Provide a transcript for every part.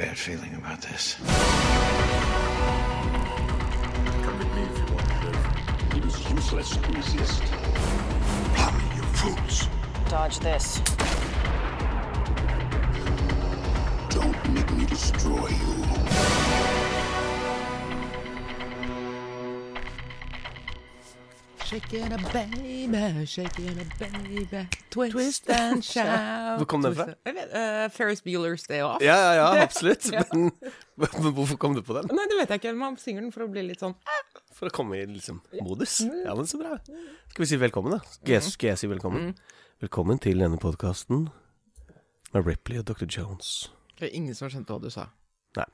bad feeling about this. Come with me if you want to live. It is useless to resist. Follow you fools. Dodge this. Don't make me destroy you. Shaking a baby, shaking a baby, twist, and shout. Hvor kom den fra? Jeg vet, uh, Ferris Bueller's Day Off. Ja, ja, ja, absolutt. Ja. Men, men hvorfor kom du på den? Nei, det vet jeg ikke. Man synger den for å bli litt sånn For å komme i liksom modus? Ja, men så bra. Skal vi si velkommen, da? Skal jeg, skal jeg si velkommen? Velkommen til denne podkasten med Ripley og Dr. Jones. Det er ingen som har skjønt hva du sa. Nei.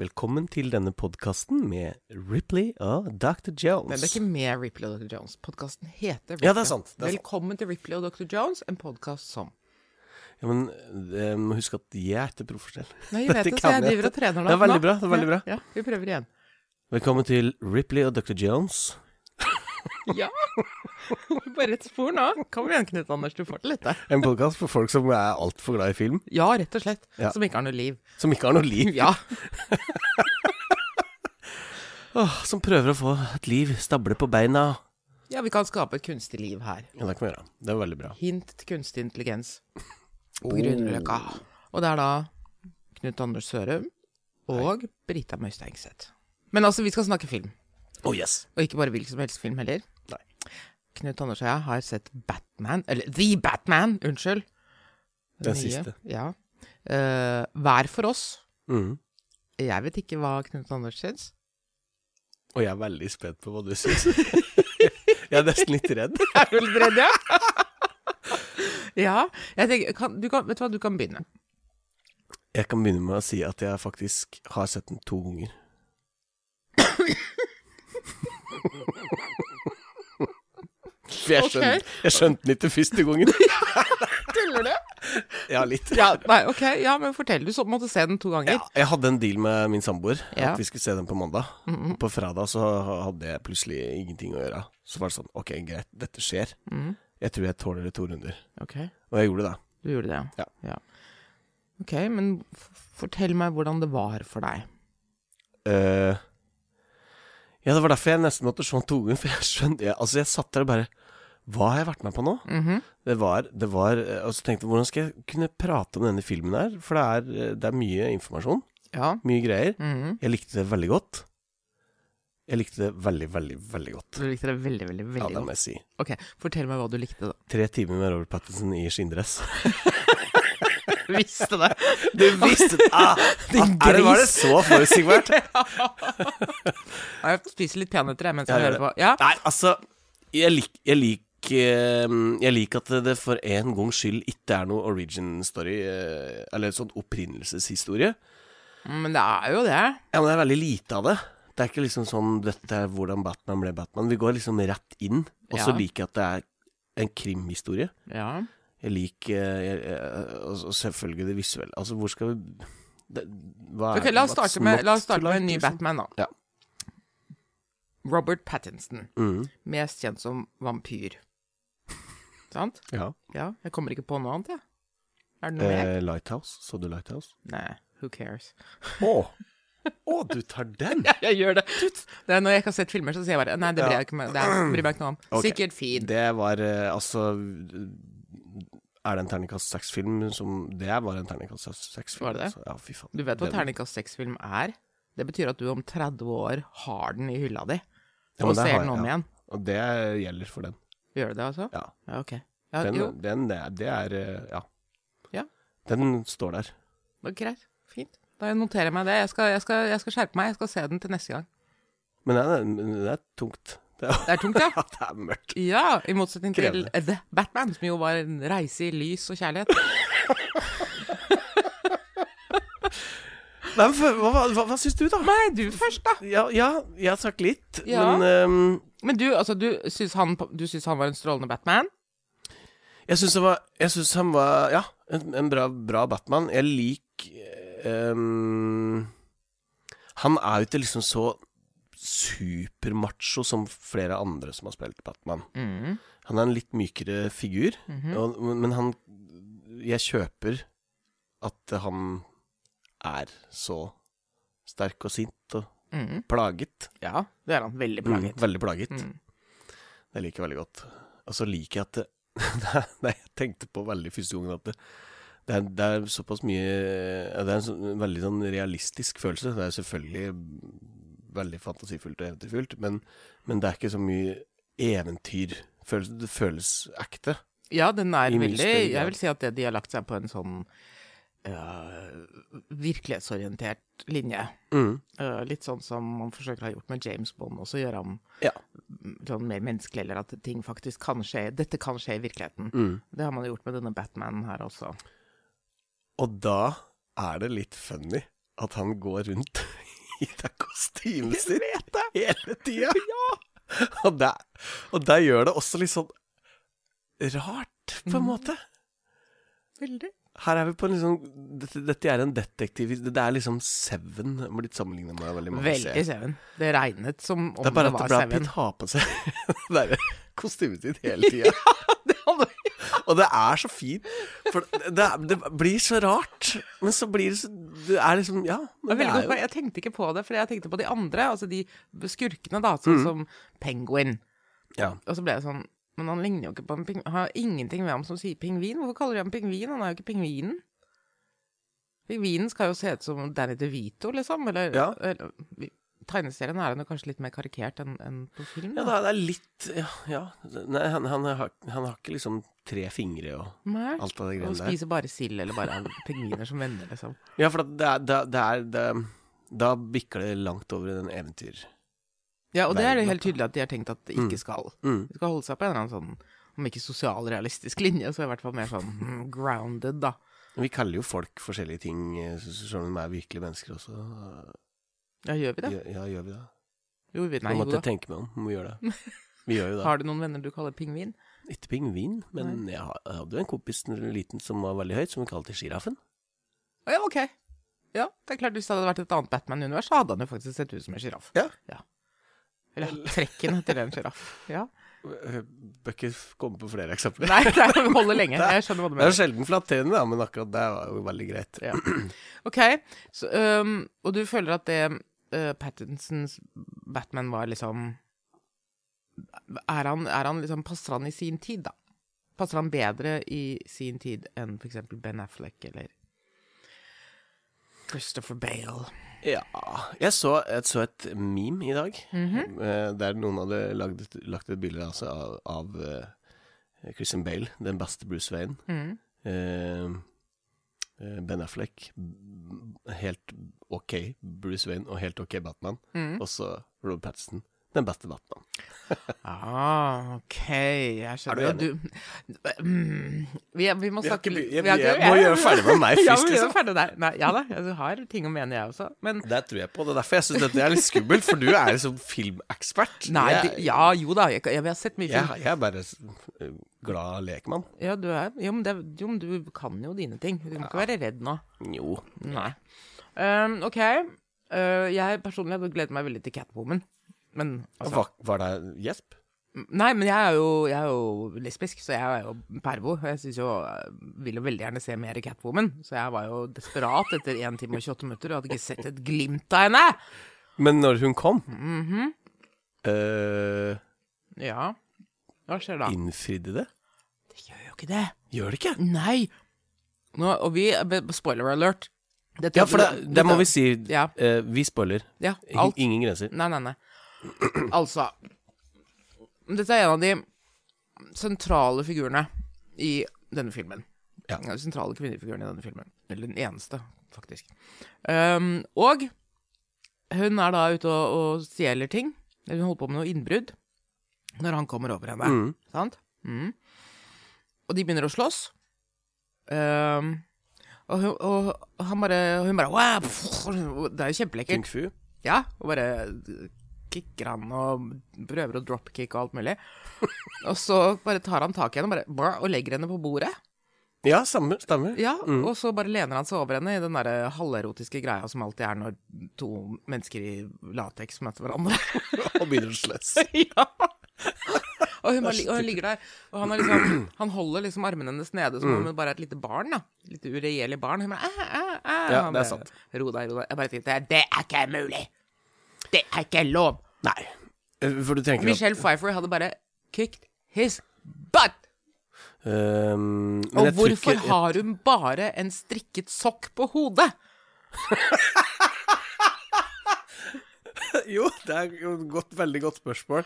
Velkommen til denne podkasten med Ripley og Dr. Jones. Men det er ikke med Ripley og Dr. Jones. Podkasten heter Ripley. Ja, det er sant, det er sant. Velkommen til Ripley og Dr. Jones, en podkast som Ja, men eh, må huske at jeg er ikke profesjonell. Nei, jeg vet det, så jeg driver og trener nå. Det er veldig bra. det er veldig bra Ja, ja, vi prøver igjen. Velkommen til Ripley og Dr. Jones. Ja! Bare et spor nå. Kom igjen, Knut Anders, du får til dette. En podkast for folk som er altfor glad i film. Ja, rett og slett. Ja. Som ikke har noe liv. Som ikke har noe liv. Ja. oh, som prøver å få et liv stable på beina. ja, vi kan skape et kunstig liv her. Ja, det kan vi gjøre. Det er veldig bra. Hint til kunstig intelligens på Grünerløkka. Og det er da Knut Anders Sørum og Brita Møysteinseth. Men altså, vi skal snakke film. Oh yes. Og ikke bare hvilken som helst film heller. Knut Anders og jeg har sett Batman, eller The Batman, unnskyld. Den nye. siste. Ja. Uh, hver for oss. Mm. Jeg vet ikke hva Knut Anders syns. Og jeg er veldig spent på hva du syns. jeg er nesten litt redd. Er du litt redd, ja? ja. Jeg tenker, kan, du kan, vet du hva, du kan begynne. Jeg kan begynne med å si at jeg faktisk har sett den to ganger. For jeg skjønte, jeg skjønte den ikke første gangen. Tuller du? Ja, litt. Ja, nei, ok, ja, men fortell. Du så måtte se den to ganger. Ja, jeg hadde en deal med min samboer, Ja. at vi skulle se den på mandag. På fredag så hadde jeg plutselig ingenting å gjøre. Så var det sånn, ok, greit, dette skjer. Jeg tror jeg tåler det to runder. Ok, Og jeg gjorde det. du gjorde det, Ja. ja. Ok, men fortell meg hvordan det var for deg. Eh, ja, det var derfor jeg nesten måtte se den to ganger, for jeg skjønte jeg, Altså, jeg satt der og bare Hva har jeg vært med på nå? Mhm. Det var, det var eh, Og så tenkte jeg, hvordan skal jeg kunne prate om denne filmen her? For det er, eh, det er mye informasjon. Ja. Mye greier. Mhm. Jeg likte det veldig godt. Jeg likte det veldig, veldig, veldig godt. Du likte det veldig, veldig, veldig godt? Ja, det må jeg si. Ok, fortell meg hva du likte, da. Tre timer med Robert Pattinson i skinndress. Du visste det. Du visste ah, Din er det, Var det så forutsigbart? Jeg spiser litt peanøtter jeg, mens Ja, jeg gjør hører på. Ja? Nei, altså Jeg liker jeg lik, eh, jeg liker at det for en gangs skyld ikke er noe origin story, eh, eller sånn opprinnelseshistorie. Men det er jo det. Ja, men det er veldig lite av det. Det er ikke liksom sånn 'Dette er hvordan Batman ble Batman'. Vi går liksom rett inn. Og så Ja. liker jeg at det er en krimhistorie. Ja. Jeg liker jeg, jeg, og og selvfølgelig det visuelle. Altså, hvor skal vi det, hva er- okay, la oss starte med, la oss starte med en ny liksom? Batman, da. Ja. Robert Pattinson. mm. Mest kjent som vampyr. Sant? Ja. Ja. Jeg kommer ikke på noe annet, jeg. Er det noe eh, jeg Lighthouse. Så du Lighthouse? Nei, who cares? Å! Å, du tar den! Ja, jeg gjør det. det er når jeg ikke har sett filmer, så sier jeg bare Nei, det bryr jeg ikke meg Det bryr meg ikke noe om. Okay. Sikkert fin. Det var eh, altså Er det en terningkast seks-film som Det var en terningkast seks-film. Var det det? altså. Ja, fy faen. Du vet hva terningkast seks-film er? Det betyr at du om 30 år har den i hylla di. Og ser den om igjen. Og det gjelder for den. Gjør det det, altså? Ja. Ja, ok. Ja, Den, den det, det er eh, Ja. Ja. Den står der. er greit. Fint. Da noterer jeg meg det. Jeg skal, jeg, skal, jeg skal skjerpe meg. Jeg skal se den til neste gang. Men det er, det er tungt. Det er, Det er tungt, ja. ja, det er mørkt. Ja, i motsetning til Krevende. The Batman, som jo var en reise i lys og kjærlighet. Nei, men hva, hva, hva, syns du, da? Nei, du først, da. Ja, ja, jeg har sagt litt, Ja. men ehm, Men du, altså, du syns han, du syns han var en strålende Batman? Jeg syns synes han var Ja, en, en bra, bra Batman. Jeg liker ehm, Han er jo ikke liksom så supermacho som flere andre som har spilt Batman. Mm. Han er en litt mykere figur, Mhm. og, men han Jeg kjøper at han er så sterk og sint og mm. plaget. Ja, det er han. Veldig plaget. Mm, veldig plaget. Mm. Det liker jeg veldig godt. Og så liker jeg at det Nei, jeg tenkte på veldig første gangen at det, det, er, det er såpass mye Det er en sånn, veldig sånn realistisk følelse. Det er selvfølgelig veldig fantasifullt og eventyrfullt, men, men det er ikke så mye eventyr. Føles, det føles ekte. Ja, den er veldig. Jeg vil si at det, de har lagt seg på en sånn uh, virkelighetsorientert linje. Mm. Uh, litt sånn som man forsøker å ha gjort med James Bond, også gjøre ham Ja. sånn mer menneskelig, eller at ting faktisk kan skje. Dette kan skje i virkeligheten. Mm. Det har man gjort med denne Batmanen her også. Og da er det litt funny at han går rundt i det kostymet sitt hele tida. Og, det, og det gjør det også litt sånn rart, på en Mm. måte. Veldig. Her er vi på en liksom Dette, dette er en detektiv Det er liksom Seven blitt sammenligna med veldig mange Veldig serier. Seven. Det regnet som om Det var Seven. Det er bare at det ble Seven. Pitt har på seg det kostymet sitt hele tida. Hadde- Og det er så fint. For det, det blir så rart. Men så blir det så Det er liksom Ja. Det Men er det er jo. Jeg tenkte ikke på det, for jeg tenkte på de andre, altså de skurkene, da, sånn som Penguin. ja. Og så ble jeg sånn Men han ligner jo ikke på en pingvin. Har ingenting ved ham som sier pingvin. Hvorfor kaller de ham pingvin? Han er jo ikke pingvinen. Pingvinen skal jo se ut som Danny DeVito, liksom. Eller, Ja. eller Tegneserien er han jo kanskje litt mer karikert enn en på film. Ja, det er litt Ja. ja. Nei, han, han, har, han har ikke liksom tre fingre og Nei. alt av det Og greiene der. spiser bare sild, eller bare pingviner som venner, liksom. Ja, for det er, det, det er det, Da bikker det langt over i den eventyr... Ja, og det er det helt tydelig at de har tenkt at det ikke skal. Mm. De skal holde seg på en eller annen sånn, om ikke sosialrealistisk linje, så i hvert fall mer sånn mm, grounded, da. Vi kaller jo folk forskjellige ting eh, som de er virkelige mennesker også. Ja, gjør vi det? Ja, ja gjør vi det? Jo, vi, Nå nei, jo måtte jeg tenke meg om. Må vi gjøre det. Vi gjør jo det. Har du noen venner du kaller pingvin? Ikke pingvin, men jeg jeg hadde jo en kompis liten som var veldig høyt, som vi kalte sjiraffen. Å ja, ok. Ja, det er klart hvis det hadde vært et annet Batman-univers, så hadde han jo faktisk sett ut som en sjiraff. Ja. ja. Eller trekken til en sjiraff. Ja. Bør ikke komme på flere eksempler. Nei, det holder lenge. Jeg skjønner hva du Det er mener. sjelden flatterende, da, men akkurat det var jo veldig greit. Ja. Ok, så, um, og du føler at det øh, Pattinsons Batman var liksom er han, er han liksom Passer han i sin tid, da? Passer han bedre i sin tid enn eksempel Ben Affleck eller Christopher Bale? Ja Jeg så, jeg så et meme i dag, eh, der noen hadde lagd, lagt et bilde altså, av, av uh, Christian Bale, den beste Bruce Wayne. Mm. eh, ben Affleck, helt ok Bruce Wayne og helt ok Batman. Og så Rob Patterson, den beste Batman. Ah, ok, jeg skjønner. Er du enig? du, mm, vi, vi må Vi har snakke litt Vi, vi har må gjøre ferdig med meg ja, først, vi gjør liksom. ferdig der. Nei, ja da, jeg har ting å mene, jeg også. Men Det tror jeg på. Det er derfor jeg syns dette er litt skummelt, for du er liksom filmekspert. Nei, jeg, det, ja, jo da, jeg, jeg, vi har sett mye film. jeg, jeg er bare glad lekmann. Ja, du er Jo, men, det, jo, men du kan jo dine ting. Du må ikke være redd nå. Jo. Nei. Um, ok. Uh, jeg personlig hadde gledet meg veldig til Catwoman. Men altså Var, var det gjesp? Nei, men jeg er jo, jeg er jo lesbisk, så jeg er jo pervo. Jeg synes jo, vil jo veldig gjerne se mer Catwoman. Så jeg var jo desperat etter 1 time og 28 minutter og hadde ikke sett et glimt av henne. Men når hun kom mm -hmm. uh, Ja. Hva skjer da? Innfridde det? Det gjør jo ikke det. Gjør det ikke? Nei. Nå, og vi Spoiler alert. Dette- Ja, for det, det må vi si. Ja. Uh, vi spoiler. Ja, alt. Ingen grenser. Nei, nei, nei. Altså Dette er en av de sentrale figurene i denne filmen. Ja. Den sentrale kvinnefiguren i denne filmen. Eller den eneste, faktisk. Um, og hun er da ute og, og stjeler ting. Hun holder på med noe innbrudd når han kommer over henne. Mm. Sant? Mm. Og de begynner å slåss. Um, og, hun, og han bare hun bare wow, Det er jo kjempelekkert. Kung fu. Ja, og bare kicker han og prøver å dropkick og alt mulig. og så bare tar han tak i henne og, bare, og legger henne på bordet. Ja, stemmer. stemmer. Ja, Og så bare lener han seg over henne i den der halverotiske greia som alltid er når to mennesker i lateks møter hverandre. Og begynner å slåss. ja. Og hun, bare, og hun ligger der, og han, liksom, han holder liksom armene hennes nede som om hun bare er et lite barn. da Litt lite uregjerlig barn. Hun bare, æ, æ, æ. Ja, det er sant. Ro deg, ro deg. Jeg bare tenkte det er ikke mulig! Det er ikke lov! Nei. Eh, For du tenker at Michelle Pfeiffer hadde bare kicked his butt! Um, Og hvorfor ikke- har hun bare en strikket sokk på hodet? Jo, det er jo et godt, veldig godt spørsmål.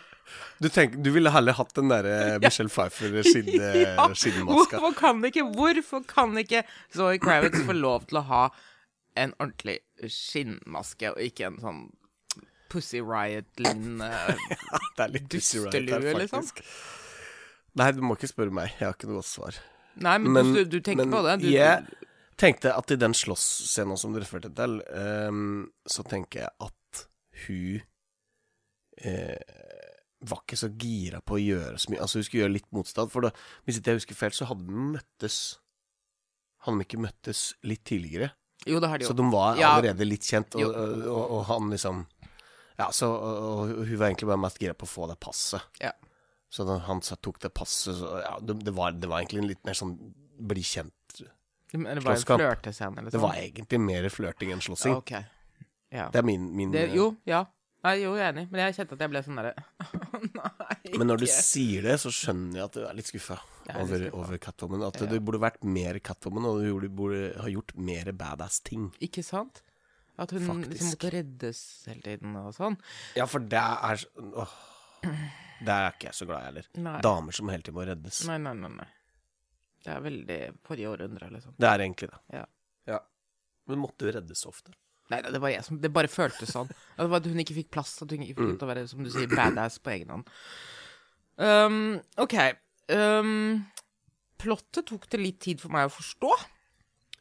Du, tenker, du ville heller hatt den derre Michelle Pfeiffer-skinnmaska. Ja. Hvorfor kan ikke Hvorfor kan ikke Zoe Kravitz få lov til å ha en ordentlig skinnmaske, og ikke en sånn Pussy Riot-lignende Det er litt pussy riot Dustelue, liksom? Nei, du må ikke spørre meg. Jeg har ikke noe godt svar. Nei, men, Men, du, du tenker men på det. Du, jeg tenkte at i den slåssscenen som du refererte til, um, så tenker jeg at hun eh, var ikke så gira på å gjøre så mye. Altså, hun skulle gjøre litt motstand. For da, hvis ikke jeg husker feil, så hadde de møttes Hadde de ikke møttes litt tidligere? jo, det har de Så de var Ja. allerede litt kjent, og, og, og, og han liksom Ja, så og, og hun var egentlig bare mest gira på å få det passet. Ja. Så da han tok det passet, så ja, det, det, var, det var egentlig en litt mer sånn bli kjent-slåsskamp. det eller Det sånn. var egentlig mer flørting enn slåssing. Ok. Ja. Det er min, min Det, jo, ja. Nei, jo, jeg er enig, men jeg kjente at jeg ble sånn derre Nei, Men når du sier det, så skjønner jeg at du er litt skuffa er over, over Catwoman. At Ja. du burde vært mer Catwoman, og du burde ha gjort mer badass ting. Ikke sant? At hun Faktisk. liksom måtte reddes hele tiden og sånn. Ja, for det er så- åh, Det er ikke jeg så glad i heller. Nei. Damer som hele tiden må reddes. Nei, nei, nei. nei. Det er veldig forrige århundre, liksom. Det er egentlig det. Ja. Ja. Men måtte jo reddes ofte. Nei, det var jeg som Det bare føltes sånn. At at hun ikke fikk plass, at hun ikke fikk lov til å være, som du sier, badass på egen hånd. Um, OK. Um, plottet tok det litt tid for meg å forstå.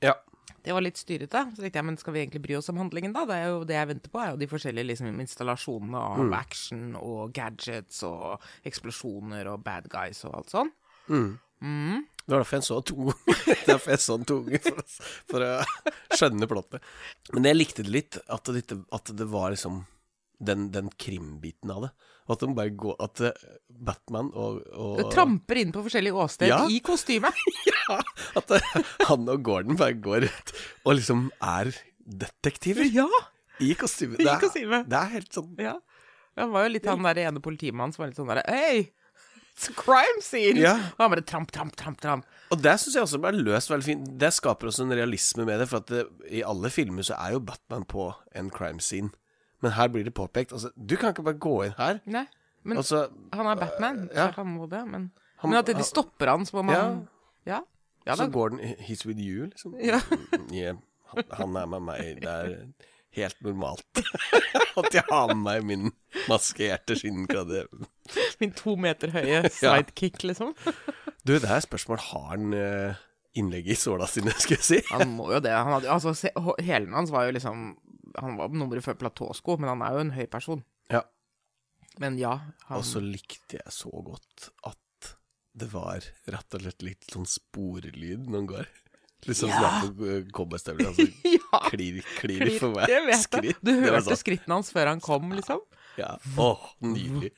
Ja. Det var litt styrete. Så tenkte jeg, men skal vi egentlig bry oss om handlingen, da? Det er jo det jeg venter på, er jo de forskjellige liksom, installasjonene av action og gadgets og eksplosjoner og bad guys og alt sånn. Det var derfor jeg så to Derfor jeg så to ganger, for, for å skjønne plottet. Men jeg likte det litt, at det, at det var liksom den, den krimbiten av det. At går At eh, Batman og, og Tramper inn på forskjellige åsted Ja. i kostyme. Ja, at eh, han og Gordon bare går ut og liksom er detektiver ja! i kostyme. I Det er, kostyme. Det er helt sånn Ja. Han var jo litt han der ene politimannen som var litt sånn derre Hei! It's a crime scene! Ja. Og han bare tramp, tramp, tramp, tramp. Og det syns jeg også ble løst veldig fint. Det skaper også en realisme med det, for at det, i alle filmer så er jo Batman på en crime scene. Men her blir det påpekt. Altså, du kan ikke bare gå inn her. Nei. Men Altså, han er Batman, ja. så han må det. Men, Han- men at de stopper han så må man Ja. Ja, så går den He's with you, liksom. Ja. Yeah, han, han er med meg. Det er helt normalt at jeg har med meg min maskerte skinnkledde Min to meter høye sidekick, liksom. Du, det er spørsmål. Har han eh, innlegg i såla sine, skulle jeg si? Han må jo det. Han hadde, altså, se, hå- hælen hans var jo liksom Han var nummeret før platåsko, men han er jo en høy person. Ja. Men ja, han Og så likte jeg så godt at det var rett og slett litt sånn sporelyd når han går. Liksom sånn som det er på eh, cowboystøvler. Altså, Ja. klir, klir, for hver det vet jeg. skritt. Du hørte sånn, skrittene hans før han kom, liksom? Ja. Åh, nydelig.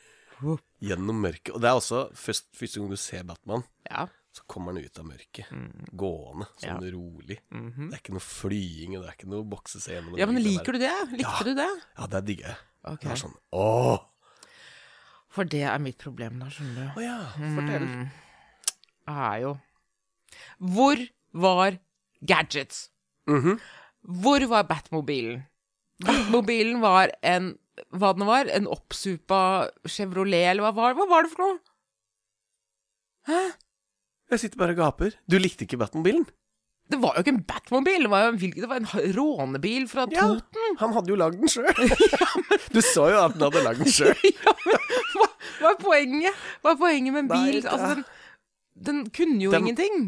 Gjennom mørket. Og det er også første, første gang du ser Batman, Ja. Så kommer han ut av mørket. Gående, sånn Mm. Ja. rolig. Det er ikke noe flying, det er ikke noe bokse seg gjennom ja, men liker du det? Likte du det? Ja, det digger jeg. Okay. Det er sånn åh! For det er mitt problem, da, skjønner Å du. ja, fortell. Mm. Er jo Hvor var gadgets? -hmm. Hvor var Batmobilen? Batmobilen var en Hva den var? En oppsupa Chevrolet, eller hva var, hva var det for noe? Jeg sitter bare og gaper. Du likte ikke Batmobilen? Det var jo ikke en Batmobil, det var jo en, det var en rånebil fra Ja, Toten. han hadde jo lagd den sjøl. Du så jo at han hadde lagd den sjøl. ja, men hva, hva er poenget? Hva er poenget med en Nei, bil? det- Altså, den, den kunne jo Den- ingenting.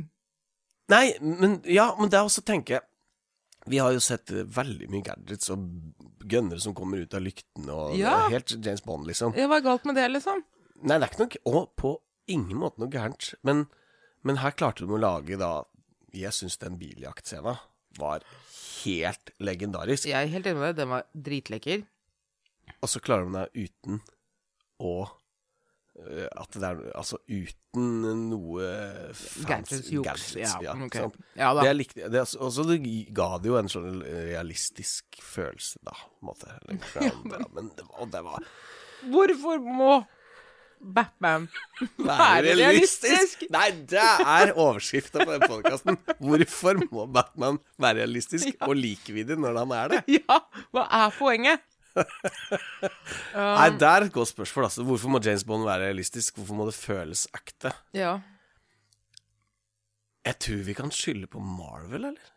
Nei, men ja, men det er også å tenke Vi har jo sett veldig mye gadgets og gønnere som kommer ut av lyktene og Ja. Helt James Bond, liksom. Ja, Hva er galt med det, liksom? Nei, det er ikke noe Og på ingen måte noe gærent. Men, men her klarte de å lage da Jeg syns den biljaktscena var helt legendarisk. Jeg er helt enig med deg, den var dritlekker. Og så klarer de det uten å eh, At det er Altså uten noe Gadgets, juks. gadgets, Ja, okay. Ja da. Det likte det, også- det ga det jo en sånn realistisk følelse, da, på en måte. Eller, ja, men det og det var Hvorfor må Batman Være realistisk? Nei, det er overskrifta på den podkasten. Hvorfor må Batman være realistisk og likevidig når han er det? Ja, hva er poenget? Nei, det er et godt spørsmål. Altså. Hvorfor må James Bond være realistisk? Hvorfor må det føles ekte? Ja. Jeg tror vi kan skylde på Marvel, eller?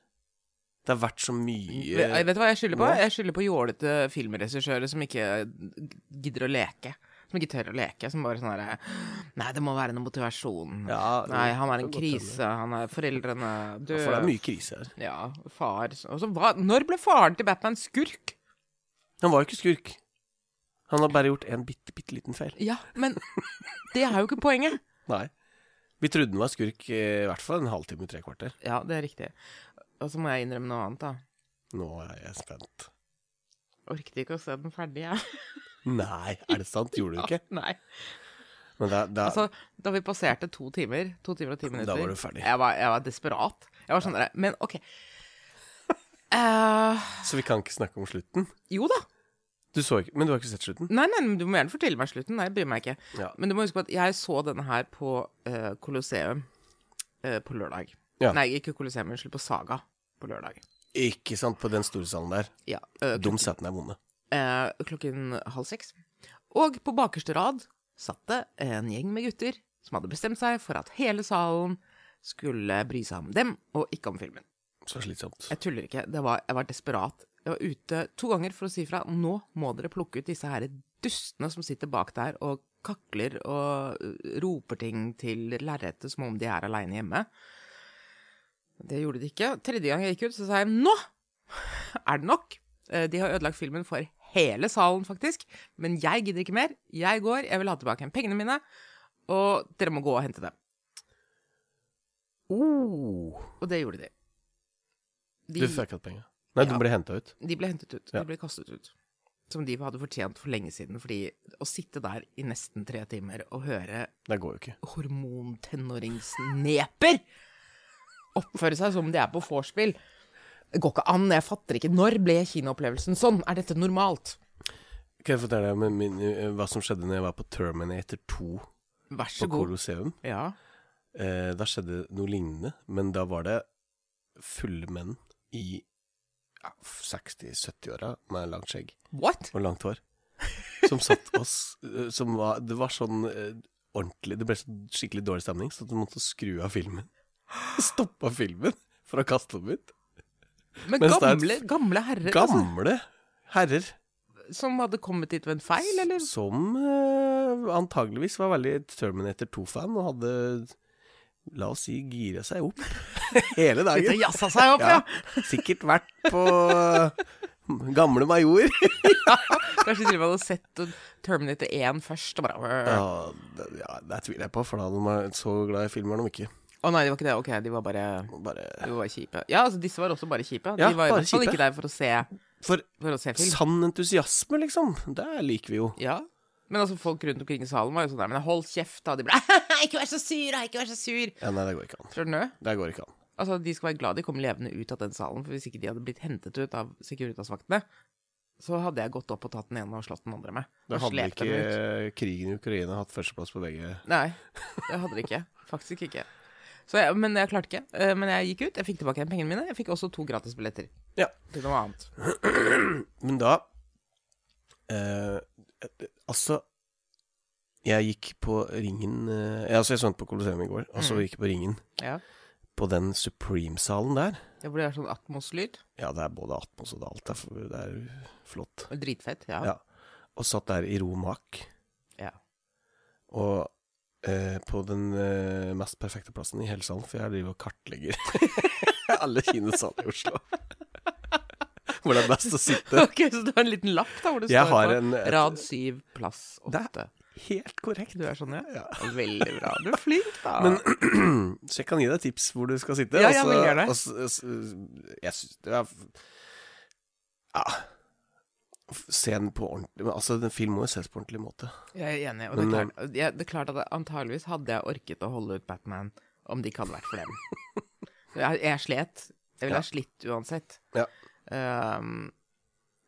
Det har vært så mye vet du hva jeg skylder på? Jeg skylder på jålete filmregissører som ikke gidder å leke. Som ikke tør å leke. Som bare sånn herre Nei, det må være noe motivasjon. Ja, Nei, han er en krise. Han er foreldrene døde. For det er mye krise her. Ja, far Og hva Når ble faren til Batman skurk? Han var jo ikke skurk. Han har bare gjort en bitte, bitte liten feil. Ja, men det er jo ikke poenget. Nei. Vi trodde han var skurk eh, i hvert fall en halvtime, tre kvarter. Ja, det er riktig. Og så må jeg innrømme noe annet, da. Nå er jeg spent. Orket ikke å se den ferdig, jeg. Nei, er det sant? Gjorde du ikke? Nei. Men da, da Altså, da vi passerte to timer, to timer og ti minutter Da var du ferdig. Jeg var, jeg var desperat. Jeg var sånn der Men OK. Uh, Så vi kan ikke snakke om slutten? jo da. Du ikke, Men du har ikke sett slutten? Nei, nei, men du må gjerne fortelle meg slutten. Nei, jeg bryr meg ikke. Ja. Men du må huske på at jeg så denne her på uh, Colosseum uh, på lørdag. Ja. Nei, ikke Colosseum, unnskyld, på Saga på lørdag. Ikke sant, på den store salen der. Ja, eh, De setene er vonde. Eh, klokken halv seks. Og på bakerste rad satt det en gjeng med gutter som hadde bestemt seg for at hele salen skulle bry seg om dem, og ikke om filmen. Så slitsomt. Jeg tuller ikke. Det var, jeg var desperat. Jeg var ute to ganger for å si fra. Nå må dere plukke ut disse her dustene som sitter bak der og kakler og uh, roper ting til lerretet som om de er aleine hjemme. Det gjorde de ikke. Tredje gang jeg gikk ut, så sa jeg nå er det nok. Eh, De har ødelagt filmen for hele salen, faktisk. Men jeg gidder ikke mer. Jeg går. Jeg vil ha tilbake pengene mine. Og dere må gå og hente dem. Oh, Og det gjorde de. De, du fikk igjen penger? Nei, Ja. de ble henta ut. de ble hentet ut. Ja. De ble kastet ut. Som de hadde fortjent for lenge siden. Fordi å sitte der i nesten tre timer og høre Det går jo ikke. hormontenåringsneper oppføre seg som de er på vorspiel Det går ikke an. Jeg fatter ikke. Når ble kinoopplevelsen sånn? Er dette normalt? Kan jeg fortelle deg min, eh, hva som skjedde når jeg var på Terminator 2 Vær på god. Colosseum? Ja. Eh, da skjedde noe lignende, men da var det fulle menn i ja, 60-70-åra med langt skjegg What? og langt hår. Som satt oss som var, Det var sånn eh, ordentlig Det ble så skikkelig dårlig stemning, så du måtte skru av filmen. Stoppa filmen for å kaste dem ut. Men Mens det er- gamle, gamle herrer altså, Gamle herrer som hadde kommet hit ved en feil, eller? som eh, antageligvis var veldig Terminator 2-fan og hadde La oss si gira seg opp hele Litt dagen. jazza seg opp, ja. Sikkert vært på eh, Gamle Major. Kanskje de hadde sett Terminator 1 først, og bare Ja, det, ja, det tviler jeg på, for da hadde de vært så glad i filmer de ikke. Å nei, det var ikke det. Ok, de var bare Bare De var bare kjipe. Ja, altså, disse var også bare kjipe. Ja, de var i hvert fall ikke der for å se, For for å se film. sann entusiasme, liksom. Det liker vi jo. Ja. Men altså, folk rundt omkring i salen var jo sånn der Men hold kjeft, da. De ble Ikke vær så sur, da! Ikke vær så sur! Ja, nei, det går ikke an. Skjønner du? Det går ikke an. Altså, de skal være glad de kom levende ut av den salen, for hvis ikke de hadde blitt hentet ut av Securitas-vaktene, så hadde jeg gått opp og tatt den ene og slått den andre med. Da hadde ikke krigen i Ukraina hatt førsteplass på begge Nei, det hadde de ikke. Faktisk ikke. Så jeg, men jeg klarte ikke. Eh, Men jeg gikk ut, jeg fikk tilbake pengene mine. Jeg fikk også to gratisbilletter Ja. til noe annet. Men da eh, Altså Jeg gikk på Ringen eh, Altså, jeg så den på Colosseum i går, og så gikk jeg på Ringen. Ja. På den Supreme-salen der. Ja, hvor det er sånn Atmos-lyd. Ja, det er både Atmos og det alt. Det er, det er flott. Dritfett. Ja. Ja. Og satt der i ro mak. Ja. Og eh, på den eh, mest perfekte plassen i hele salen, for jeg driver og kartlegger alle kinosaler i Oslo. Hvor det er best å sitte. Ok, Så du har en liten lapp da, hvor det Jeg står har på en- rad syv, plass åtte. Helt korrekt. Du er sånn, ja? Ja. Veldig bra. Du er flink, da. Men Så jeg kan gi deg tips hvor du skal sitte. Ja, ja, og så- det. gjerne. og så- Jeg syns det er Ja. Se den på ordentlig Altså, den film må jo ses på ordentlig måte. Jeg er enig. Og det er, klart, ja, det er klart at antageligvis hadde jeg orket å holde ut Batman om det ikke hadde vært for dem. jeg, jeg slet. Jeg ville Ja. ha slitt uansett. Ja. Um,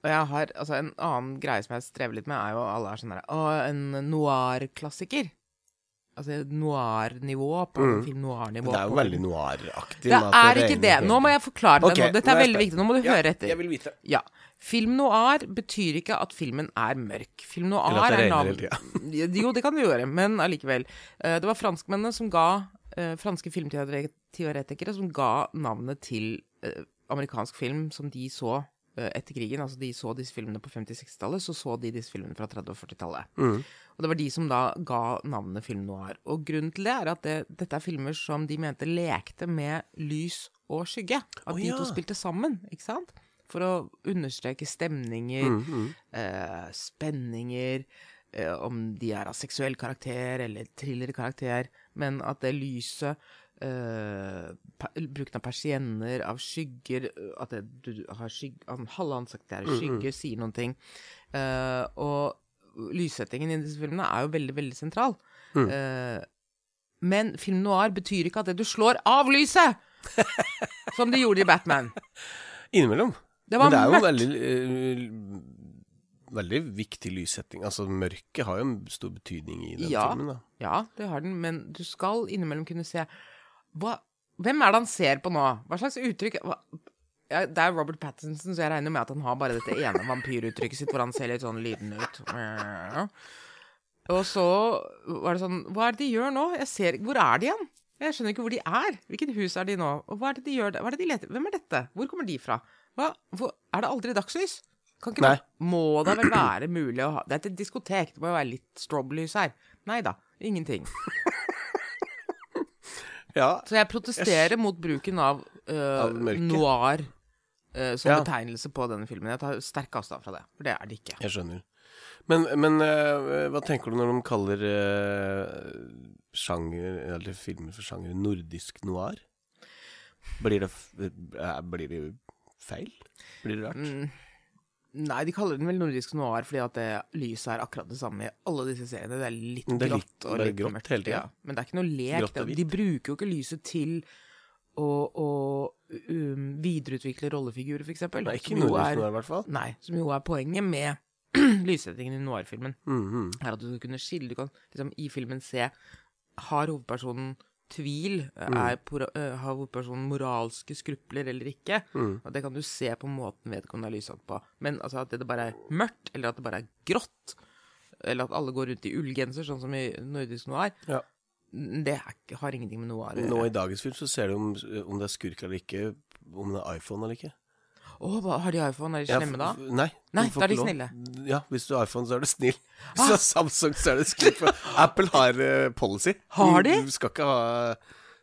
og jeg har Altså, en annen greie som jeg strever litt med, er jo alle er sånn der Å, en noir-klassiker. Altså noir-nivå på Mm. film noir-nivå. Det er jo veldig noir-aktig. Det er ikke det. Nå må jeg forklare det Okay, nå. Dette er er veldig viktig. Nå må du Ja, høre etter. Jeg vil vite. Ja. Film noir betyr ikke at filmen er mørk. Film noir Eller at det er regner navn... hele Jo, det kan det gjøre, men allikevel. Eh, Det var franskmennene som ga eh, Franske filmteoretikere som ga navnet til eh, amerikansk film som de så etter krigen. Altså de så disse filmene på 50-60-tallet, så så de disse filmene fra 30- og 40-tallet. Mm. Og det var de som da ga navnet film noir. Og grunnen til det er at det, dette er filmer som de mente lekte med lys og skygge. At Å, de to spilte sammen, ikke sant? For å understreke stemninger, Mm, eh, spenninger, eh, om de er av seksuell karakter eller thrillerkarakter, men at det lyset eh, Bruken av persienner, av skygger eh, At det, du har skygg, halve ansiktet er i skygger, sier noen ting. Eh, og lyssettingen i disse filmene er jo veldig, veldig sentral. Eh, men film noir betyr ikke at det du slår av lyset! som de gjorde i Batman. Innimellom. Det var Men det er jo mørkt. veldig eh, Veldig viktig lyssetting. Altså, mørket har jo en stor betydning i den Ja. filmen, da. Ja, det har den, men du skal innimellom kunne se hva, Hvem er det han ser på nå? Hva slags uttrykk hva, ja, Det er Robert Pattinson, så jeg regner med at han har bare dette ene vampyruttrykket sitt hvor han ser litt sånn lydende ut. Og så var det sånn Hva er det de gjør nå? Jeg ser Hvor er de igjen? Jeg skjønner ikke hvor de er. Hvilket hus er de nå? Og hva er det de gjør? Hva er det de leter Hvem er dette? Hvor kommer de fra? Hva? Hvor, er det aldri dagslys? Kan ikke Nei. Må da vel være mulig å ha Det er et diskotek, det må jo være litt strobe-lys her. Nei da, ingenting. Ja. Så jeg protesterer mot bruken av, uh, Av noir uh, som Ja. betegnelse på denne filmen. Jeg tar sterk avstand fra det, for det er det ikke. Jeg skjønner. Men, men uh, hva tenker du når de kaller sjanger, eller filmer for sjanger nordisk noir? Blir det, blir det feil? Blir det rart? Mm. Nei, de kaller den vel nordisk noir fordi at det lyset er akkurat det samme i alle disse seriene. Det er litt Det er litt- grått og det er litt grått mørkt. hele tiden. Ja. Men det er ikke noe lek. De bruker jo ikke lyset til å, å um, videreutvikle rollefigurer, eksempel. Nei, ikke nordisk er- noir, i hvert fall. Nei, som jo er poenget med lyssettingen i noir-filmen. Mhm. er at du skal kunne skille Du kan liksom i filmen se Har hovedpersonen tvil? Mm. Er, øh, har hovedpersonen moralske skrupler eller ikke? Mm. Og det kan du se på måten vedkommende er lyssatt på. Men altså at det bare er mørkt, eller at det bare er grått, eller at alle går rundt i ullgenser, sånn som i nordisk noir, Ja. det er, har ingenting med noir å Nå i dagens film så ser du om, om det er skurk eller ikke, om det er iPhone eller ikke. Å, har de iPhone? Er de slemme da? Ja, Nei. Nei, da er de snille. Ja, hvis du har iPhone, så er du snill. Hvis du har Samsung, så er du skurk. Apple har uh, policy. Har de? Du skal ikke ha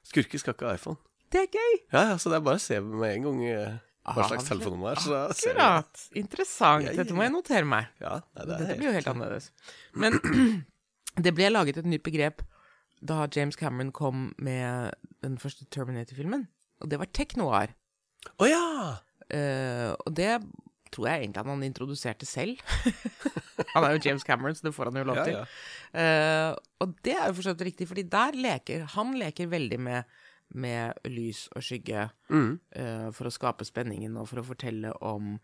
Skurker skal ikke ha iPhone. Det er gøy! Ja, ja, så det er bare å se med en gang uh, hva Ah, slags telefonnummer det er. Så. Akkurat. Interessant. Dette må jeg notere meg. Ja, nei, det Dette blir jo helt helt- annerledes. Men det ble laget et nytt begrep da James Cameron kom med den første Terminator-filmen, og det var teknoar. Å oh, ja! Eh, og det tror jeg egentlig han introduserte selv. han er jo James Cameron, så det får han jo lov til. ja. Eh, og det er jo for så vidt riktig, fordi der leker han leker veldig med, med lys og skygge Mm. uh, for å skape spenningen og for å fortelle om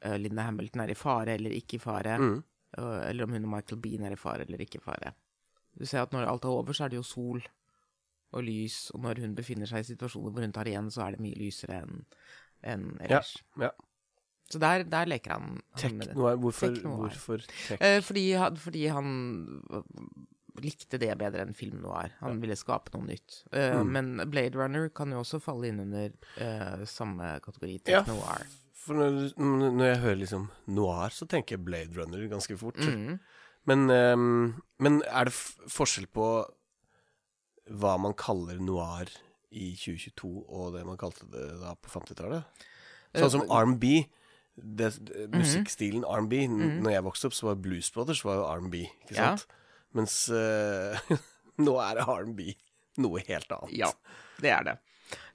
Linda Hamilton er i fare eller ikke i fare. Mm. eller om hun og Michael Bean er i fare eller ikke i fare. Du ser at når alt er over, så er det jo sol og lys, og når hun befinner seg i situasjoner hvor hun tar igjen, så er det mye lysere enn enn ellers. ja. Så der, der leker han, han med det. Hvorfor, Tech-noir. hvorfor? Eh, fordi, fordi han likte det bedre enn film noir. Han ville skape noe nytt. Eh, Mm. Men Blade Runner kan jo også falle inn under eh, samme kategori, Ja, tech noir. For når, når jeg hører liksom noir, så tenker jeg Blade Runner ganske fort. Mm. Men, ehm, men er det forskjell på hva man kaller noir i 2022 og det man kalte det da på 50-tallet? Sånn som Eh, R&B. det- Musikkstilen R&B. N- Når jeg vokste opp, så var Blues Brothers var jo R&B, ikke Ja. sant? Mens uh, nå er det R&B noe helt annet. Ja, det er det.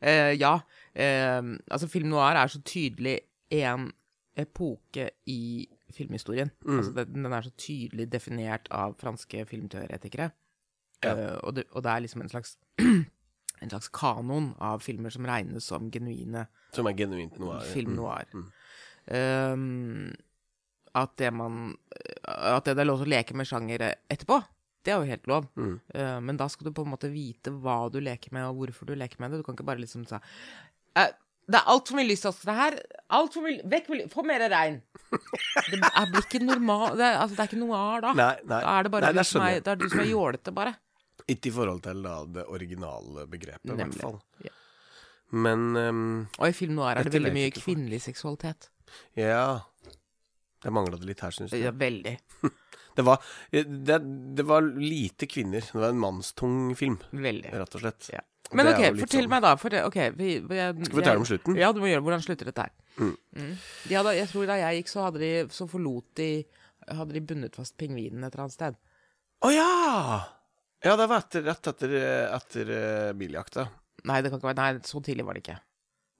Uh, ja, Uh, altså film noir er så tydelig en epoke i filmhistorien. Altså, det, den er så tydelig definert av franske filmteoretikere. Ja. Eh, og, det, og det er liksom en slags en slags kanon av filmer som regnes som genuine Som er genuint noir. Film Mm. noir. Um, at det man At det er lov til å leke med sjanger etterpå, det er jo helt lov. Mm. Uh, men da skal du på en måte vite hva du leker med, og hvorfor du leker med det. Du kan ikke bare liksom si «Eh, Det er altfor mye lysostre her. Alt for mye Vekk med Få mer regn. Det blir ikke normal det er, altså, det er ikke noir da. Nei, nei. Da er det bare Nei, du, som er, det er du som er jålete, bare. Ikke i forhold til da, det originale begrepet, i hvert fall. Ja. Men um, Og i film noir er det veldig mye kvinnelig seksualitet. ja Det mangla det litt her, syns du? Ja, veldig. Det, var, det, det var lite kvinner. Det var en mannstung film, Veldig. rett og slett. Ja. Men det ok, fortell sånn- meg da. For, ok, vi, vi, Skal vi ta det om slutten? Ja, du må gjøre. Hvordan slutter dette her? Mm. Mm. Ja, da, jeg tror da jeg gikk, så hadde de Så forlot de Hadde de bundet fast pingvinen et eller annet sted. Å ja! Ja, det var etter, rett etter, etter eh, biljakta. Nei, det kan ikke være Nei, så tidlig var det ikke.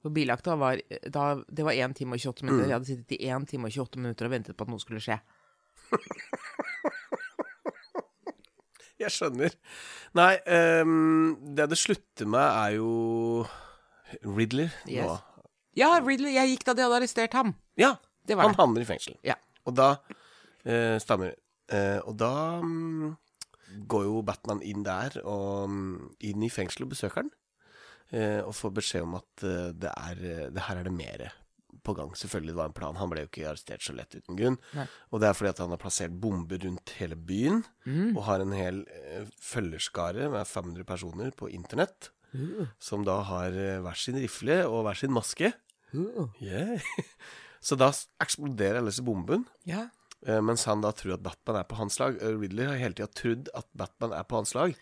For biljakta var da, Det var 1 time og 28 Mm. minutter. Jeg hadde sittet i 1 time og 28 minutter og ventet på at noe skulle skje. Jeg skjønner. Nei, um, det det slutter med, er jo Ridley. Yes. nå. Ja, Ridley. Jeg gikk da de hadde arrestert ham. Ja, Det var han det. havner i fengsel. Ja. Og da uh, Stammer. Uh, og da mm, går jo Batman inn der, og mm, inn i fengselet og besøker han. Eh, og får beskjed om at eh, det er eh, Det her er det mere på gang. Selvfølgelig det var en plan. Han ble jo ikke arrestert så lett uten grunn. Nei. Og det er fordi at han har plassert bomber rundt hele byen, Mm. og har en hel følgerskare med 500 personer på internett. Uh. Som da har hver sin rifle og hver sin maske. Uh. Yeah. Så da eksploderer alle disse bombene. Ja. Eh, Mens han da tror at Batman er på hans lag. Eh, Ridley har hele tida trodd at Batman er på hans lag.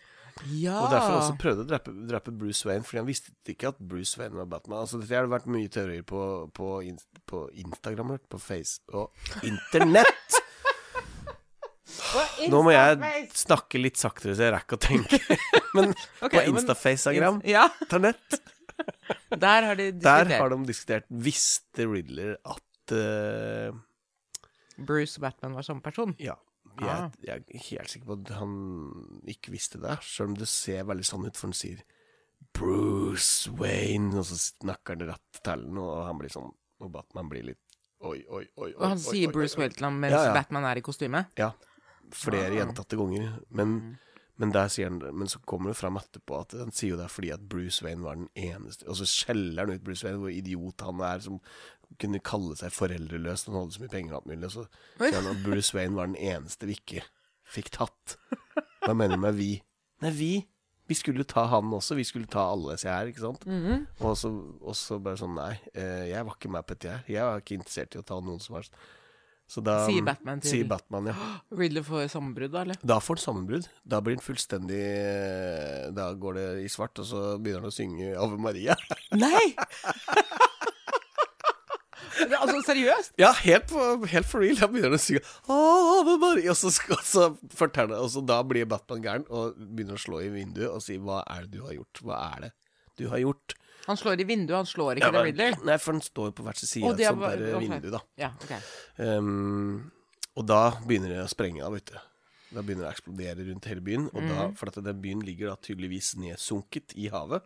ja. Og derfor også prøvde å drepe, drepe Bruce Wayne, fordi han visste ikke at Bruce Wayne var Batman. Altså Dette har det vært mye teorier på, på, på Instagram, på Face og internett! Nå må jeg snakke litt saktere, så jeg rekker å tenke. Men okay, på Instafaceagram, Ja, internett, der har de diskutert. der har de diskutert Visste Ridler at eh, Bruce Batman var samme person. Ja. Jeg, Ah. jeg er helt sikker på at han ikke visste det, selv om det ser veldig sånn ut, for han sier Bruce Wayne, og så snakker han rett til den, og han blir sånn Og Batman blir litt Oi, oi, oi. oi Og han oi, sier oi, Bruce. Wayne til ham mens Ja, ja. Batman er i kostyme. Ja. Flere Ah. gjentatte ganger. Men, men han Men så kommer det fram etterpå at han sier jo det er fordi at Bruce Wayne var den eneste Og så skjeller han ut Bruce Wayne, hvor idiot han er, som kunne kalle seg foreldreløs han hadde så mye penger og alt mulig. Så sier han at Bruce Wayne var den eneste vi ikke fikk tatt. Hva mener du med vi? Nei, vi. Vi skulle ta han også. Vi skulle ta alle disse her, ikke sant? Mhm. og, så, og så bare sånn Nei, eh, jeg var ikke med på dette her. Jeg var ikke interessert i å ta noen som helst. Så da Sier Batman til- Sier Batman, ja. Ridley får sammenbrudd, da, eller? Da får han sammenbrudd. Da blir han fullstendig eh, Da går det i svart, og så begynner han å synge Ave Maria. Nei! Altså, seriøst? Ja, helt, helt for real. Da begynner han å synge Ave Maria, og så, så forteller Og så da blir Batman gæren og begynner å slå i vinduet og si Hva er det du har gjort? Hva er det du har gjort? Han slår i vinduet, han slår ikke Ja, The Riddler. Nei, for han står på hver sin side av et sånt der okay. vindu, da. Ja, ok. um, og da begynner det å sprenge av, vet du. Da begynner det å eksplodere rundt hele byen. Og da, Mhm. for at den byen ligger da tydeligvis nedsunket i havet.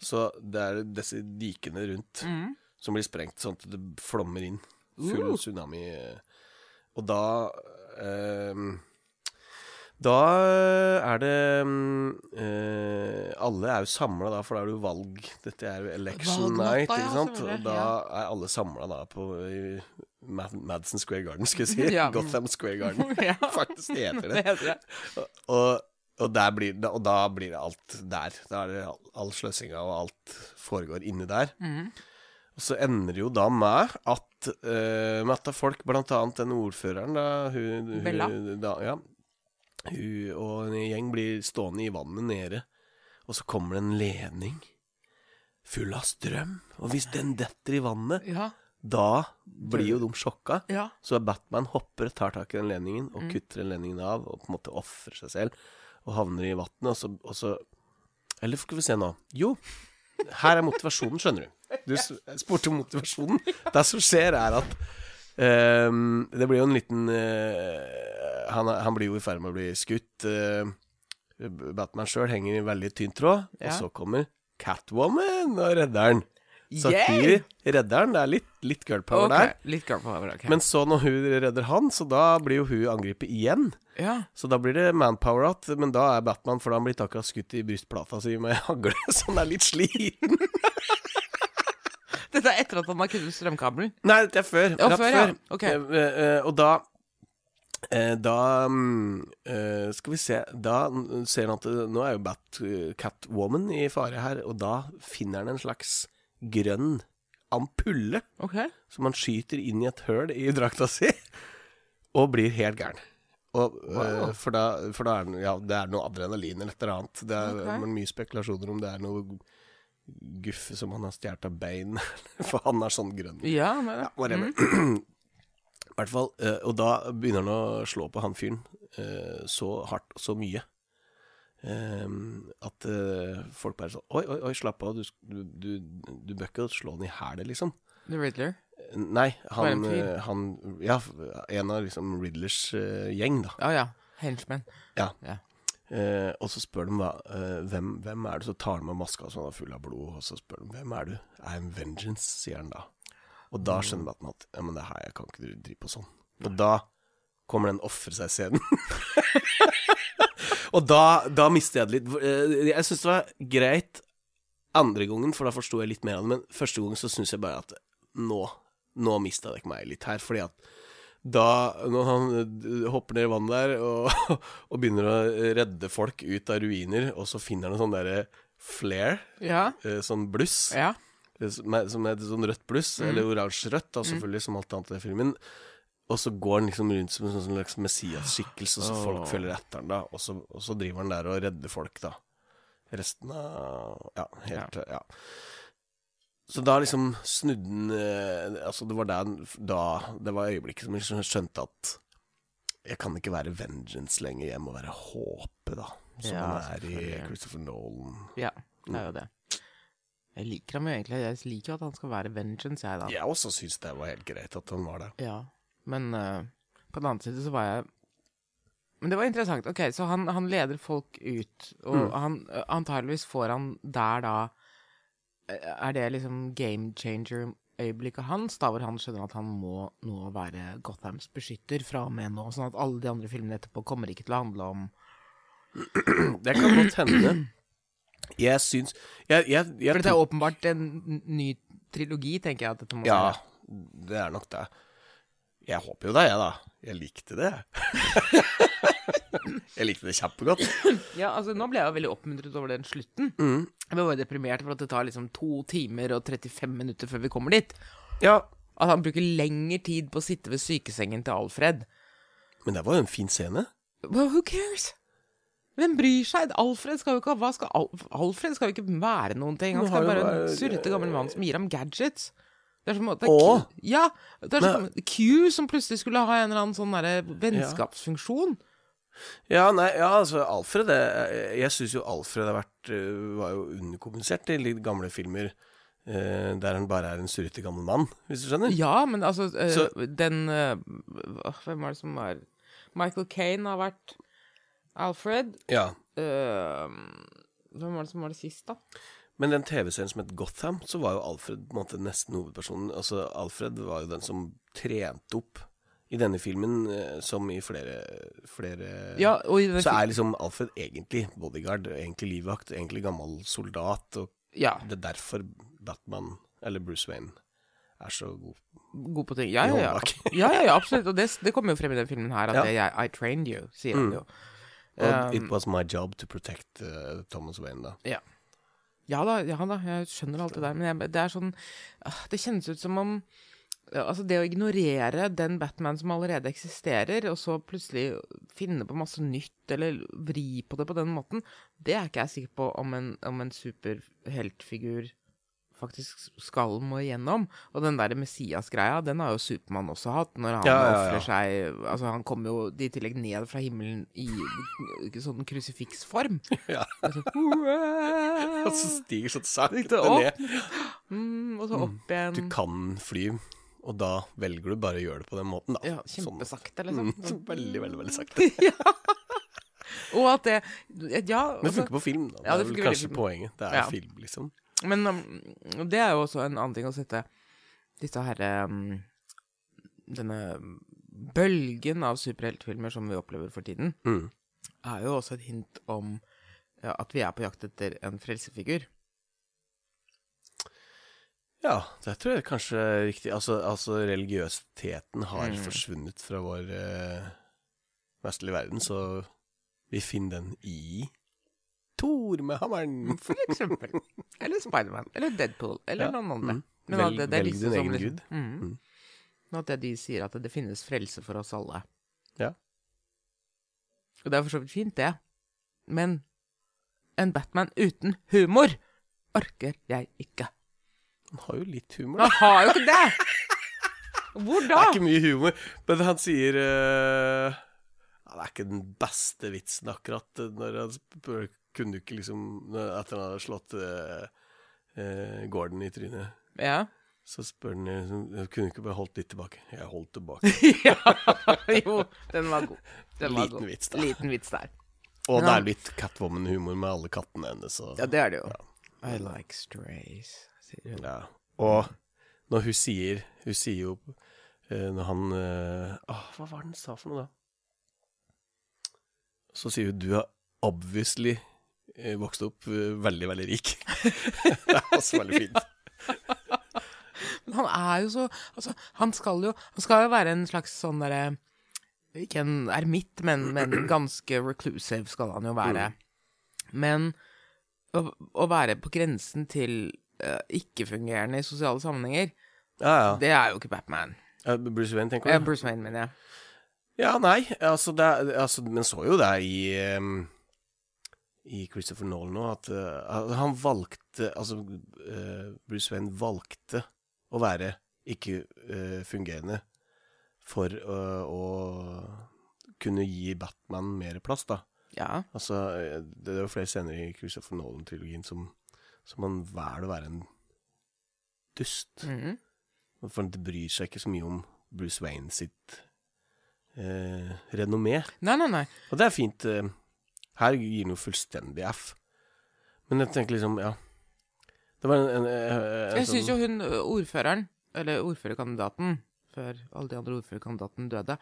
Så det er disse dikene rundt mm. som blir sprengt, sånn at det flommer inn. Full Uh. tsunami. Og da ehm, Da er det eh, Alle er jo samla da, for da er det jo valg. Dette er jo election Valgnatta, night, ikke sant? Og da er alle samla da på Mad Madison Square Garden, skal jeg si. Ja. Gotham Square Garden. Ja. Faktisk heter Det det. heter det. Og, og, blir og da blir det alt der. Da er det all, all sløsinga og alt foregår inni der. Mm. Og så ender det jo da med at, uh, med at folk, blant annet den ordføreren, da, hun, hun Bella. Da, ja, hun og en gjeng blir stående i vannet nede, og så kommer det en ledning full av strøm. Og hvis den detter i vannet, Ja. da blir jo de sjokka. Ja. Så Batman hopper, tar tak i den ledningen og Mm. kutter den ledningen av, og på en måte ofrer seg selv, og havner i vannet, og så, og så Eller skal vi se nå. Jo, her er motivasjonen, skjønner du. Du spurte om motivasjonen. Det som skjer, er at um, det blir jo en liten eh, han, han blir jo i ferd med å bli skutt. eh, Batman sjøl henger i en veldig tynn tråd, Ja. og så kommer Catwoman og redder han. Hun redder han. Det er litt, litt girl power Ok, der. Litt girl power, ok. Men så når hun redder han, så da blir jo hun angrepet igjen. ja. Så da blir det manpower igjen, men da er Batman, for da har han blitt akkurat skutt i brystplata si med hagle, så han er litt sliten. Dette er etter at han har kuttet strømkabelen. Nei, dette er før. Ja, rett før, ja. før. Okay. Eh, eh, og da eh, Da mm, eh, Skal vi se Da mm, ser han at det, nå er jo Bat eh, Catwoman i fare her, og da finner han en slags grønn ampulle okay. som han skyter inn i et høl i drakta si, og blir helt gæren. Og, eh, Wow. for, da, for da er det, ja, det er noe adrenalin eller et eller annet. Det er okay. mye spekulasjoner om det er noe guffe som han har stjålet av bein. For han er sånn grønn. Ja, men Ja, whatever. I hvert fall. eh, og da begynner han å slå på han fyren eh, så hardt og så mye eh, at folk bare sånn Oi, oi, oi, slapp av. Du, du, du, bør ikke slå han i hælet, liksom. The Riddler. Nei, han, han Ja, en av liksom Riddlers gjeng, da. Ja, ja. Henchman. Ja. Ja. Eh, og så spør de hva, hvem, hvem er du? Så tar han av maska som er full av blod, og så spør de hvem er du? I'm vengeance, sier han da. Og da skjønner Batman at ja, men det her, jeg kan ikke drive på sånn. Og da kommer den ofre seg-scenen. og da, da mister jeg det litt. Eh, Jeg syns det var greit andre gangen, for da forsto jeg litt mer av det, men første gangen så syns jeg bare at nå, nå mista dere meg litt her, fordi at da, når han eh, hopper ned i vannet der og, og begynner å redde folk ut av ruiner, og så finner han en sånn derre flare, Ja. eh, sånn bluss, Ja. Som er, som er sånn rødt bluss, eller oransje-rødt, da, selvfølgelig, som alt annet i filmen. Og så går han liksom rundt som en sånn slags Messias-skikkelse, så folk følger etter han da, og så, og så driver han der og redder folk, da. Resten av Ja, helt Ja. Så da liksom snudde han eh, Altså, det var der, da Det var øyeblikket som jeg skjønte at jeg kan ikke være vengeance lenger, jeg må være håpet, da. Som Ja, han er i. Christopher Nolan. ja. Det er jo det. Jeg liker ham jo egentlig. Jeg liker jo at han skal være vengeance, jeg, da. Jeg også syns det var helt greit at han var det. Ja, men uh, på den annen side så var jeg Men det var interessant. Ok, så han, han leder folk ut, og Mm. han eh, antageligvis får han der da eh, Er det liksom game changer-øyeblikket hans, da hvor han skjønner at han må nå være Gothams beskytter fra og med nå, sånn at alle de andre filmene etterpå kommer ikke til å handle om Det kan godt hende. Jeg syns jeg, jeg, jeg For dette er åpenbart en ny trilogi, tenker jeg at dette må Ja, være. det er nok det. Jeg håper jo det, jeg, da. Jeg likte det. jeg likte det kjempegodt. Ja, altså nå ble jeg jo veldig oppmuntret over den slutten. Mm. Jeg var jo deprimert for at det tar liksom to timer og 35 minutter før vi kommer dit. Ja, At han bruker lengre tid på å sitte ved sykesengen til Alfred. men det var jo en fin scene. Well, who cares? Hvem bryr seg? Alfred skal jo ikke hva skal Al Alfred skal jo ikke være noen ting. Han skal bare være en surrete gammel mann som gir ham gadgets. Det er som det er. Q, ja, det er som Men- Q som plutselig skulle ha en eller annen sånn derre vennskapsfunksjon. Ja, nei, ja, altså Alfred Jeg, Jeg syns jo Alfred har vært øh, var jo underkommunisert i litt gamle filmer. øh, der han bare er en surrete gammel mann, hvis du skjønner? Ja, men altså eh, Så- Den eh, Hvem var det som var Michael Kane har vært Alfred. Ja. Uh, hvem var det som var det sist, da? Men den TV-serien som het Gotham, så var jo Alfred på en måte nesten hovedpersonen. Altså, Alfred var jo den som trente opp i denne filmen, eh, som i flere, flere Ja, Så er liksom Alfred egentlig bodyguard, egentlig livvakt, egentlig gammel soldat, og Ja, det er derfor Batman, eller Bruce Wayne, er så god. god på ting. Ja, ja, ja. ja, ja, absolutt. Og det, det kommer jo frem i den filmen her, at Ja. det, jeg, I trained you, sier han jo. Um, it was my job to protect uh, Thomas Wayne, da. Ja. Ja da, ja da, jeg skjønner alt det der, men jeg, det er sånn ah, Det kjennes ut som om Altså, det å ignorere den Batman som allerede eksisterer, og så plutselig finne på masse nytt, eller vri på det på den måten, det er ikke jeg sikker på om en, om en superheltfigur faktisk skal må igjennom. Og den der Messias-greia, den har jo Supermann også hatt, når han Ja, ja, ja. seg Altså, han kommer jo i tillegg ned fra himmelen i sånn krusifiksform. Ja. Altså, Og så stiger sånn sakte ned. Mm, og så opp igjen. Du kan fly, Og da velger du bare å gjøre det på den måten, da. Ja, kjempesakte, liksom. Mm, veldig, veldig, veldig sakte. Og at det Ja. Men det altså- funker på film, da. Ja, det er vel kanskje poenget. Det er Ja. film, liksom. Men um, det er jo også en annen ting å sette disse herre um, Denne bølgen av superheltfilmer som vi opplever for tiden, Mm. er jo også et hint om ja, at vi er på jakt etter en frelsefigur. Ja, det tror jeg kanskje er riktig. Altså, altså religiøsiteten har Mm. forsvunnet fra vår eh, vestlige verden, så vi finner den i Thor med hammeren. For eksempel. eller Spiderman. Eller Deadpool. Eller Ja, noen andre. mm. Men Velg- at det, det er velg disse din egen liksom- gud. Mm. Mm. At det de sier at det finnes frelse for oss alle. Ja. Og det er for så vidt fint, det. Men en Batman uten humor orker jeg ikke. Han har jo litt humor. Han har jo ikke det! Hvor Det er ikke mye humor, men han sier uh, Det er ikke den beste vitsen akkurat eh, når han spør Kunne du ikke liksom Etter han hadde slått eh, eh, Gordon i trynet, Ja. så spør han liksom, Kunne du ikke bare holdt litt tilbake? Jeg holdt tilbake. ja. Jo, den var god. Den var Liten god. vits, da. Liten vits der. Og det er litt Catwoman-humor med alle kattene hennes. Og, Ja, det er det jo. I like strays, sier hun. Ja. Og når hun sier Hun sier jo eh, Når han åh, Hva var det han sa for noe, da? Så sier hun du er obviously eh, vokst opp eh, veldig, veldig rik. det er også veldig fint. Men han er jo så Altså, han skal jo Han skal jo være en slags sånn derre Ikke en ermitt, men, men ganske reclusive skal han jo være. Men å, å være på grensen til uh, ikke-fungerende i sosiale sammenhenger, Ja, ja. det er jo ikke Batman. Ja, Bruce Wayne, tenker du? Ja, Bruce Wayne, mener jeg. Ja, nei, altså, det altså Men så jo det i ehm, I Christopher Nolan nå, at uh, han valgte Altså, uh, Bruce Wayne valgte å være ikke-fungerende for øh, å kunne gi Batman mer plass, da. Ja. Altså, eh, det er jo flere scener i Christopher Nolan-trilogien som, som han velger å være en dust. Mhm. For han bryr seg ikke så mye om Bruce Wayne sitt eh, renommé. Nei, nei, nei. Og det er fint. Her gir den jo fullstendig F. Men jeg tenker liksom, ja Det var en, en, en, en Jeg syns sånn- jo hun ordføreren, eller ordførerkandidaten, før alle de andre ordførerkandidatene døde,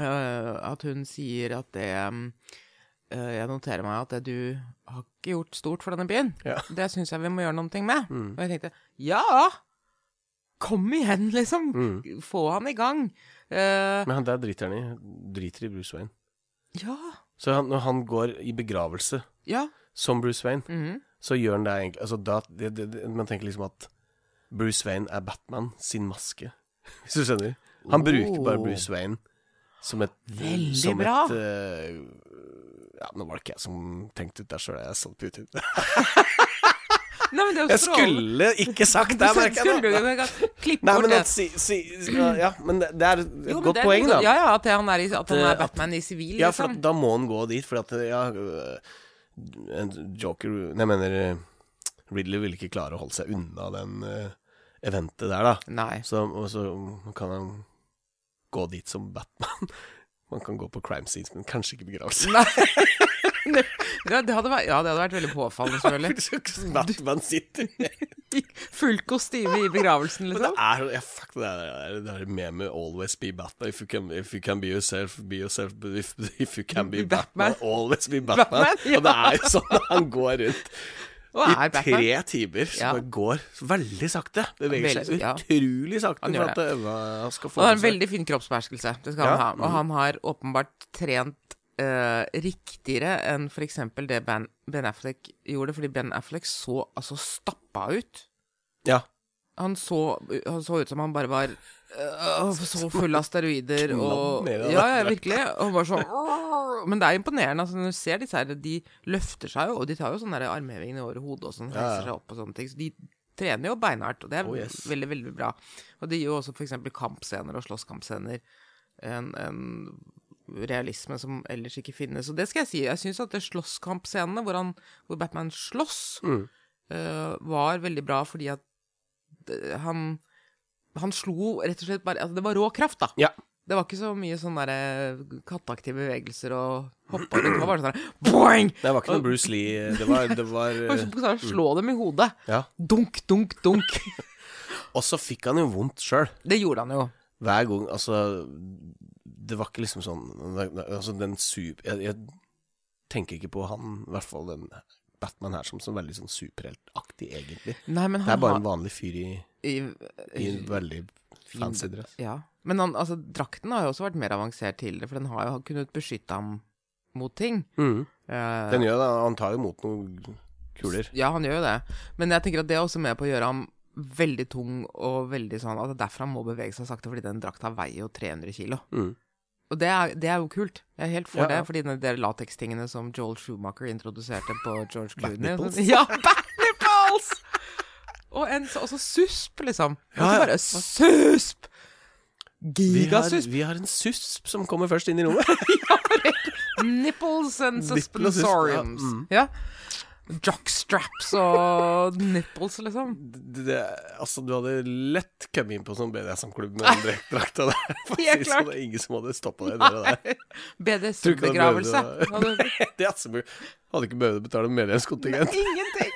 at hun sier at det Jeg noterer meg at det du har ikke gjort stort for denne byen. Ja. Det syns jeg vi må gjøre ting med. Mm. Og jeg tenkte ja! Kom igjen, liksom! Mm. Få han i gang. Uh, Men han der driter han i. Driter i Bruce Wayne. ja. Så han, når han går i begravelse Ja. som Bruce Wayne, mhm. så gjør han det egentlig Altså da det, det, Man tenker liksom at Bruce Wayne er Batman sin maske. Hvis du skjønner? Han bruker bare Oh. Bruce Wayne som et Veldig som bra. Et, uh, ja, nå var det ikke jeg som tenkte ut det sjøl, jeg så på YouTube. Nei, men det er jo Jeg skulle ikke sagt det, merker jeg ikke bort det? si, si, ja, men det er et Jo, godt er poeng, liksom- da. Ja, ja, at han er, i, at han er eh, Batman i sivil, Ja, for liksom. da må han gå dit, for at ja, øh, Joker Nei, jeg mener øh, Ridley vil ikke klare å holde seg unna den uh, eventet der, da. Nei. Så, og så kan han gå dit som Batman. Man kan gå på crime scenes, men kanskje ikke begravelse. Nei. det, det hadde vært, ja, det hadde vært veldig påfallende, selvfølgelig. Batman sitter Full Fullt kostyme i begravelsen, Men det liksom. er ja, fuck det der, det der med med 'always be Batman'. If you can, if you can be yourself, be yourself. If, if you can be Batman. Batman, always be Batman. Batman, ja. Og det er jo sånn at han går rundt i er tre timer, som Ja. går veldig sakte. Beveger seg utrolig sakte Han gjør øh, hva han skal få han har en veldig fin kroppsbeherskelse. Det skal han ha. Og han har åpenbart trent eh, riktigere enn eksempel det ben, ben Affleck gjorde, fordi Ben Affleck så altså stappa ut. Ja. Han så, han så ut som han bare var øh, så full av steroider og. Ja, ja, virkelig. Og bare sånn! Men det er imponerende. Altså, når du ser disse her, de løfter seg jo, og de tar jo sånne armhevinger over hodet og sånn, reiser seg opp og sånne ting. Så de trener jo beinhardt, og det er Oh, yes. veldig, veldig bra. Og det gir jo også eksempel kampscener og slåsskampscener en, en realisme som ellers ikke finnes. Og det skal jeg si, jeg syns at det slåsskampscenene hvor, han- hvor Batman slåss, Mm. uh, var veldig bra fordi at eh, han Han slo rett og slett bare altså Det var rå kraft, da. Ja. Det var ikke så mye sånn derre katteaktive bevegelser og hoppa. Det var bare sånn boing! Det var ikke noe Bruce Lee. Det var, det var eh, å Slå dem i hodet. Ja. Dunk, dunk, dunk. Og så fikk han jo vondt sjøl. Det gjorde han jo. Hver gang. Altså Det var ikke liksom sånn Altså, den super... Jeg, jeg tenker ikke på han, i hvert fall den Batman her, som, som veldig sånn superheltaktig, egentlig. Nei, men Det er bare har- en vanlig fyr i, i, i en veldig fancy dress. Ja. Men han, altså, drakten har jo også vært mer avansert tidligere, for den har jo kunnet beskytte ham mot ting. Mhm. Uh, Den gjør det. Han tar jo imot noen kuler. Ja, han gjør jo det. Men jeg tenker at det er også med på å gjøre ham veldig tung og veldig sånn At er derfor han må bevege seg sakte, fordi den drakta veier jo 300 kilo. Mhm. Og det er, det er jo kult. Jeg er helt for Ja, det, ja. fordi de der latekstingene som Joel Schumacher introduserte på George Clooney nipples? Ja, bat nipples! Og en så- susp, liksom. Ja, ja. Bare susp! Gigasusp. vi har en susp som kommer først inn i rommet. Nipples and Suspensoriums Nipples susp, ja. Mm. Jockstraps og nipples, liksom. det, det, altså, du hadde lett kommet inn på sånn BDSM-klubb med den drak- drakta der. Helt sånn, klart. det er ingen som hadde stoppa deg i der. BDSM-begravelse. Hadde ikke behøvd å betale medlemskontingent. Ingenting.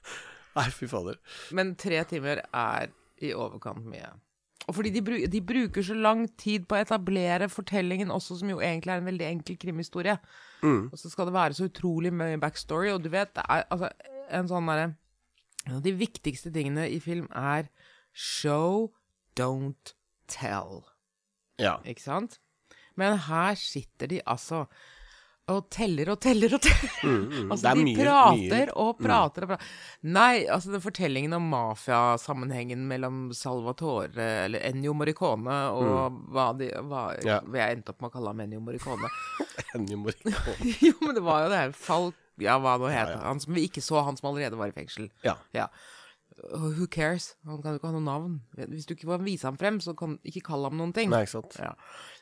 Nei, fy fader. Men tre timer er i overkant mye. Og fordi de, bru- de bruker så lang tid på å etablere fortellingen også, som jo egentlig er en veldig enkel krimhistorie. Og så skal det være så utrolig mye backstory, og du vet, det er altså en sånn derre En av de viktigste tingene i film er show, don't tell. Ja. Ikke sant? Men her sitter de altså og teller og teller og teller. Mm, altså, Det er de mye- prater mye- Mm. og prater og prater. Nei, altså den fortellingen om mafiasammenhengen mellom Salvatore, eller Ennio Morricone, og hva de hva, Mm. Ja. hva Jeg endte opp med å kalle ham Ennio Morricone. Ennio Morricone. jo, men det var jo det her Falk Ja, hva nå het Ja, ja. han som vi ikke så, han som allerede var i fengsel. Ja. Ja. Who cares? Han kan jo ikke ha noe navn. Hvis du ikke får vise ham frem, så kan ikke kalle ham noen ting. Nei, ikke sant. Ja.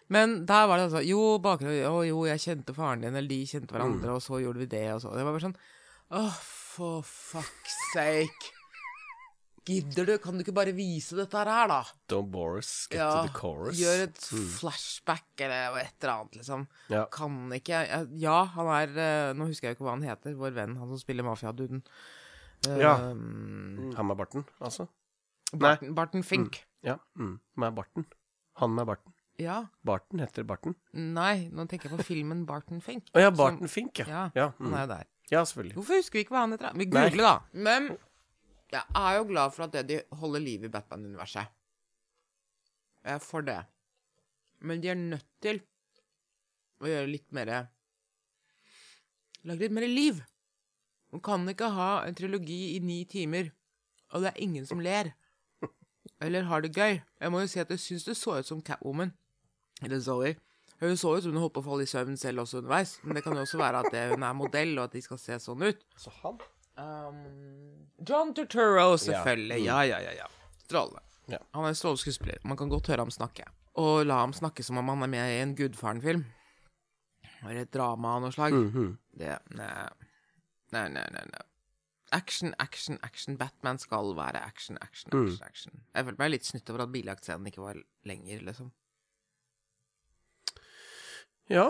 Men der var det altså Jo, bakgrunn, å, jo, jeg kjente faren din, eller de kjente hverandre, og så gjorde vi det, og så Det var bare sånn Åh, for fuck's sake. Gidder du? Kan du ikke bare vise dette her, da? Don't bore us, get Ja, to the chorus. Mm. gjør et flashback eller et eller annet, liksom. Ja. Kan ikke Ja, han er eh, Nå husker jeg ikke hva han heter, vår venn, han som spiller mafiaduden. Ja. um, Han med barten, altså? Barton, Barton Fink. Ja. Mm. Med barten. Han med barten. Ja. Barton heter Barton. Nei, nå tenker jeg på filmen Barton Fink. Å ja, som- Fink, ja. Ja, Ja, han mm. er jo der. ja selvfølgelig. Hvorfor husker vi ikke hva han heter? da? Vi googler, da. Men jeg er jo glad for at de holder liv i Batman-universet. Jeg er for det. Men de er nødt til å gjøre litt mer Lage litt mer liv. Man kan ikke ha en trilogi i ni timer, og det er ingen som ler. Eller har det gøy. Jeg må jo si at jeg syns det så ut som Catwoman. Eller Zoe. Hun så ut som hun holdt på å falle i søvn selv også underveis. Men det kan jo også være at det, hun er modell, og at de skal se sånn ut. Så han? Um, John Turturro, selvfølgelig. Ja, ja, ja. ja. Strålende. Ja. Han er en strålende skuespiller. Man kan godt høre ham snakke. Og la ham snakke som om han er med i en Gudfaren-film. Eller et drama av noe slag. Mhm. Det Nei. Nei, nei, nei. Action, action, action. Batman skal være action, action, Mm. action. action. Jeg følte meg litt snytt over at biljaktscenen ikke var lenger, liksom. Ja,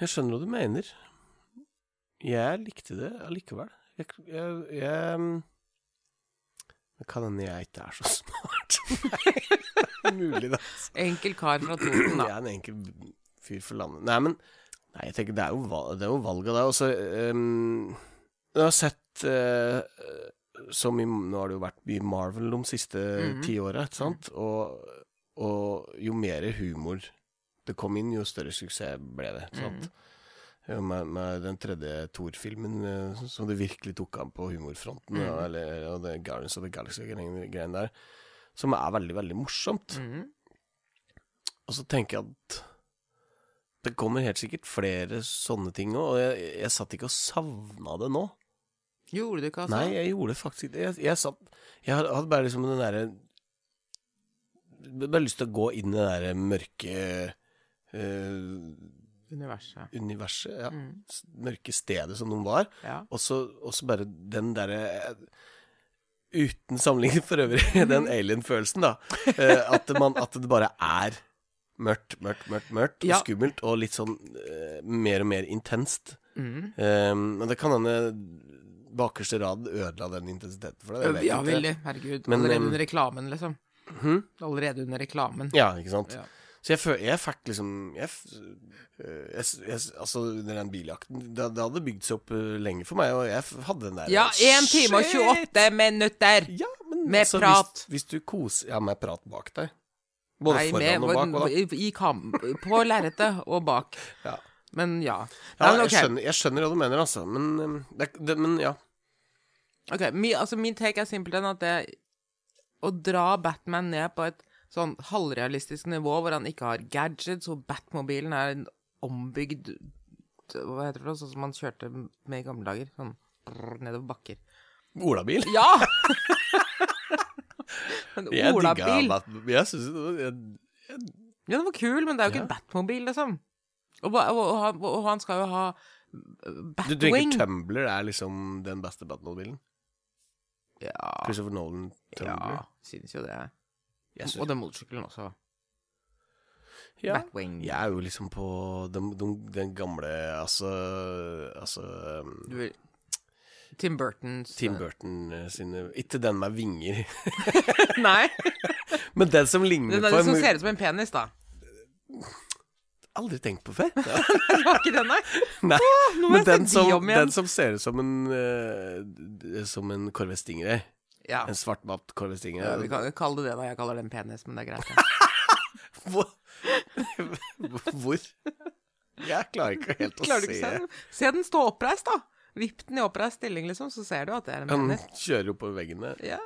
jeg skjønner hva du mener. Jeg likte det allikevel. Jeg, jeg, jeg mm, Det kan hende jeg ikke er så smart. Nei, mulig, da. Enkel kar fra Toten, Jeg er en enkel fyr for landet. Nei, men Nei, jeg tenker det er jo, det er jo valget der. Og så um, Jeg har sett uh, så mye Nå har det jo vært mye Marvel de siste Mhm. ti åra, ikke sant? Og, og jo mer humor det kom inn, jo større suksess ble det. Ja, Med, med den tredje Thor-filmen eh, som det virkelig tok an på humorfronten, og, eller, og det Guardians of the Galaxy-greiene der, som er veldig, veldig morsomt. Mm. Og så tenker jeg at det kommer helt sikkert flere sånne ting òg, og jeg, jeg satt ikke og savna det nå. Gjorde du ikke, altså? Nei, jeg gjorde faktisk ikke. Jeg, jeg satt Jeg hadde bare liksom den derre Bare lyst til å gå inn i det derre mørke Universet. universet, ja. Mm. Mørke stedet som noen var. Ja. Og så, bare den derre uten sammenligning for øvrig, den alien-følelsen, da. Eh, at, man, at det bare er mørkt, mørkt, mørkt, mørkt Ja. og skummelt, og litt sånn uh, mer og mer intenst. Mm. Um, men det kan hende bakerste rad ødela den intensiteten for deg. Ja, veldig. Herregud. Men, Allerede um, under reklamen, liksom. Hmm? Allerede under reklamen. Ja, ikke sant. Ja. Så jeg, føl- jeg fikk liksom jeg, øh, jeg, jeg, Altså, den biljakten det, det hadde bygd seg opp øh, lenge for meg, og jeg hadde den der Ja, 1 time og 28 minutter! Ja, men Med altså, prat. Hvis, hvis du koser Ja, med prat bak deg. Både Nei, foran og bak. Og, da. i kam, på lerretet og bak. ja. Men ja. Ja, men, okay. jeg, skjønner, jeg skjønner hva du mener, altså. Men, det, det, men ja. Ok, mi, altså Min take er simpelthen at det å dra Batman ned på et sånn halvrealistisk nivå hvor han ikke har gadgets, og Batmobilen er en ombygd Hva heter det for noe? Sånn som man kjørte med i gamle dager. Sånn nedover bakker. Olabil. Ja! en olabil. Jeg syns Ja, den var kul, men det er jo ikke Ja. en Batmobil, liksom. Og, og, og, han- og han skal jo ha Batwing. Du tenker. Tumbler er liksom den beste Batmobilen? Ja, Christopher Nolan Tumbler? ja, synes jo det. Jeg synes- Og den motorsykkelen også. ja. Batwing. Jeg er jo liksom på den, den, den gamle Altså, altså um, Du vil- Tim Burtons Tim Burton uh, sine Ikke den med vinger, Nei, men den som ligner den der på som ser ut som en penis, da. Aldri tenkt på før. Det var ikke den, nei? Nei, nå må men jeg se den de som, om igjen. den som ser ut som en uh, Som en Corvette Stingray. Ja. En svartmatt korvestinge. Ja, vi kan jo kalle det det da. Jeg kaller det en penis, men det er greit. Ja. Hvor? Hvor? Jeg klarer ikke helt å Klarer du ikke se den? Se den stå oppreist, da. Vipp den i oppreist stilling, liksom, så ser du at det er en Han penis. kjører oppover veggen der. Ja.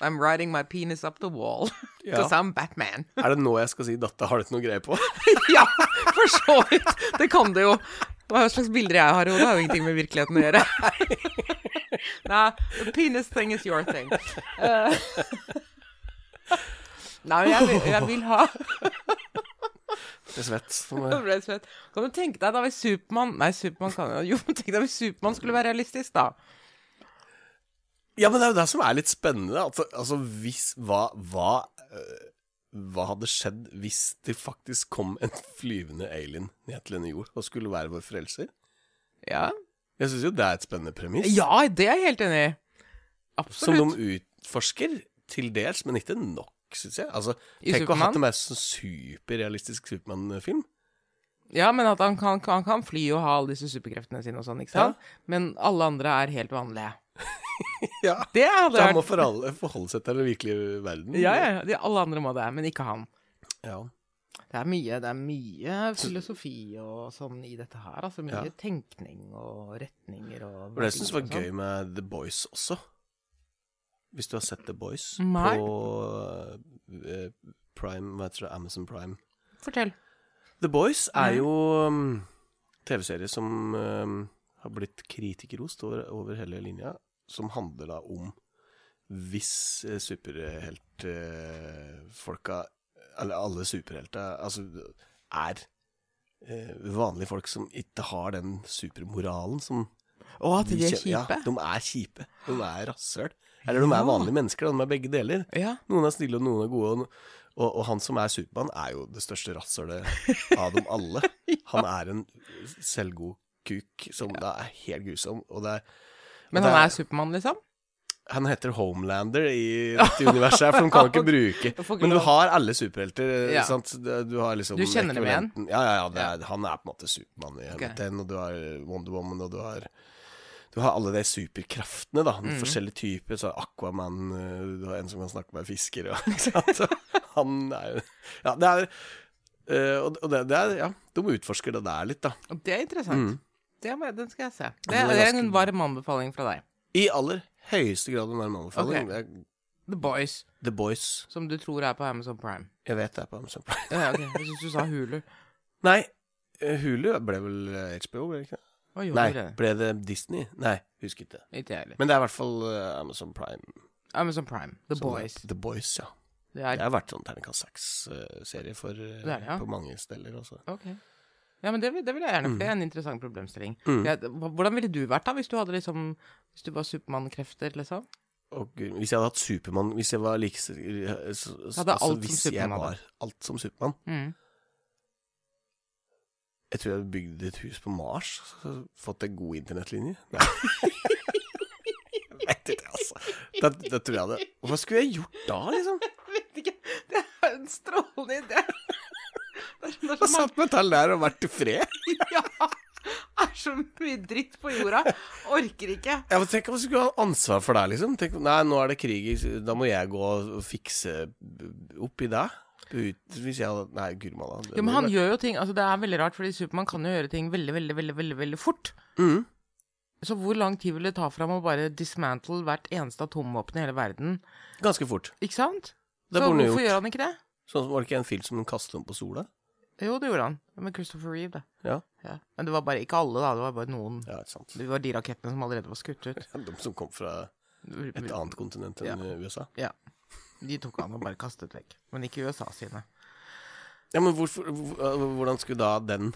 I'm riding my penis up the wall. Because I'm Batman. Er det nå jeg skal si 'datta, har du ikke noe greie på'? ja, for så vidt. Det kan det jo. Hva slags bilder jeg har i hodet, har jo ingenting med virkeligheten å gjøre. Nei, the penis thing is your thing. Uh, Nei, jeg vil, jeg vil ha er svett. ble svett. Kan du tenke deg da hvis Supermann Nei, Supermann kan jo Jo, men tenk deg hvis Supermann skulle være realistisk, da. Ja, men det er jo det som er litt spennende. Altså, altså hvis Hva Hva øh, Hva hadde skjedd hvis det faktisk kom en flyvende alien ned til denne jord og skulle være vår frelser? Ja, Jeg syns jo det er et spennende premiss. ja det er jeg helt enig i. Som de utforsker til dels, men ikke nok, syns jeg. Altså, tenk å ha hatt en mer sånn superrealistisk Supermann-film. Ja, men at han kan, han kan fly og ha alle disse superkreftene sine og sånn, ikke sant? Men alle andre er helt vanlige. Ja. Det hadde Så han må vært forholde, forholde seg til den virkelige verden. Ja, ja, ja. De, alle andre må det, men ikke han. ja. Det er mye, det er mye filosofi og sånn i dette her. Altså mye Ja. tenkning og retninger og det syns jeg var og sånn. gøy med The Boys også. Hvis du har sett The Boys Nei. på eh, Prime, hva heter det, Amazon Prime. Fortell. The Boys er jo um, TV-serie som um, har blitt kritikerrost over, over hele linja, som handler da om hvis uh, superheltfolka, eller alle superhelter, altså er eh, vanlige folk som ikke har den supermoralen som Å, at de er kjipe? Ja, de er kjipe. De er rasshøl. Eller de er vanlige mennesker, de er begge deler. Ja. Noen er snille, og noen er gode. Og, og, han som er Supermann, er jo det største rasshølet av dem alle. Han er en selvgod kuk som da er helt grusom. Og det er, Men han er Supermann, liksom? Han heter Homelander i dette universet, her, for de kan ikke bruke Men du har alle superhelter, Ja. sant? Du har liksom Du kjenner dem igjen? Ja, ja, ja. Er, han er på en måte Supermann i okay. den, og du har Wonder Woman, og du har du har alle de superkraftene, da. Mm. Forskjellige typer. Så Aquaman eh, Du har en som kan snakke med fisker, og ikke sant. Han er jo Ja, det er eh, Og det, det er Ja, de utforsker det der litt, da. Det er interessant. Mm. Det den skal jeg se. Det, det er en varm anbefaling fra deg. I aller høyeste grad en varm anbefaling. Okay. Det er The Boys, The Boys. som du tror er på Amazon Prime. Jeg vet det er på Amazon Prime. Ja, ok. Jeg syns du sa Hulu. Nei, eh, Hulu ble vel eh, HBO, ble det ikke Hva Nei, det? ble det Disney? Nei, husker ikke. Ikke jeg heller. Men det er i hvert fall eh, Amazon Prime. Amazon Prime. The som Boys. er- The Boys, ja. Det Det er har vært sånn terningkast seks-serie for eh, Det det, ja. på mange steder også. Ok. Ja, men det, det vil jeg gjerne, for det er en interessant problemstilling. Mm. Jeg, hvordan ville du vært da, hvis du hadde liksom Hvis du var Supermann-krefter, liksom? Å, Gud, hvis jeg hadde hatt Supermann Hvis jeg var like så, så, Hadde alt som Hvis Supermann hadde. var alt som Supermann Mm. Jeg tror jeg hadde bygd et hus på Mars og Fått en god internettlinje Nei Jeg vet ikke, altså det, det tror jeg hadde Hva skulle jeg gjort da, liksom? Jeg Vet ikke. Det er en strålende idé. Det er, det satt med tall der og vært til fred? Ja! Det er så mye dritt på jorda. Orker ikke. Ja, Tenk om jeg skulle ha ansvar for deg, liksom. Tenk, nei, nå er det krig, da må jeg gå og fikse opp i deg. Ut, hvis jeg hadde Nei, guri malla. Ja, Jo, men han gjør jo ting Altså, det er veldig rart, fordi Supermann kan jo gjøre ting veldig, veldig, veldig, veldig, veldig fort. Mm. Så hvor lang tid vil det ta for ham å bare dismantle hvert eneste atomvåpen i hele verden? Ganske fort. Ikke sant? Det så hvorfor gjort. gjør han ikke det? Sånn Var det ikke en film som han kastet om på sola? Jo, det gjorde han. Med Christopher Reeve, det. Ja. Ja. Men det var bare ikke alle, da. Det var bare noen. Ja, ikke sant. Det var de rakettene som allerede var skutt ut. De som kom fra et annet kontinent enn USA. Ja. De tok han og bare kastet vekk. Men ikke USA sine. Ja, men hvorfor, øh, hvordan skulle da den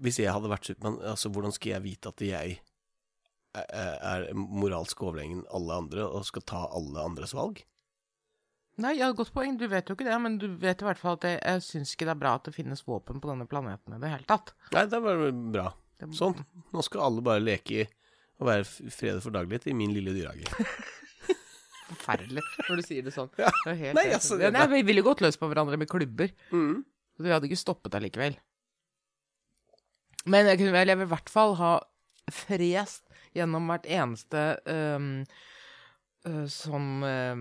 Hvis jeg hadde vært Supermann, altså hvordan skulle jeg vite at jeg er, er moralsk overlegen alle andre og skal ta alle andres valg? Nei, ja, godt poeng. Du vet jo ikke det, men du vet i hvert fall at jeg, jeg syns ikke det er bra at det finnes våpen på denne planeten i det hele tatt. Nei, det var bra. Sånn. Nå skal alle bare leke i og være fred for daglig i min lille dyrehage. Forferdelig når du sier det sånn. Det er helt, Nei, altså, det- Nei, vi ville gått løs på hverandre med klubber. Mm. Så vi hadde ikke stoppet allikevel. Men jeg, kunne, vel- jeg vil i hvert fall ha frest gjennom hvert eneste øhm, øh, sånn øh,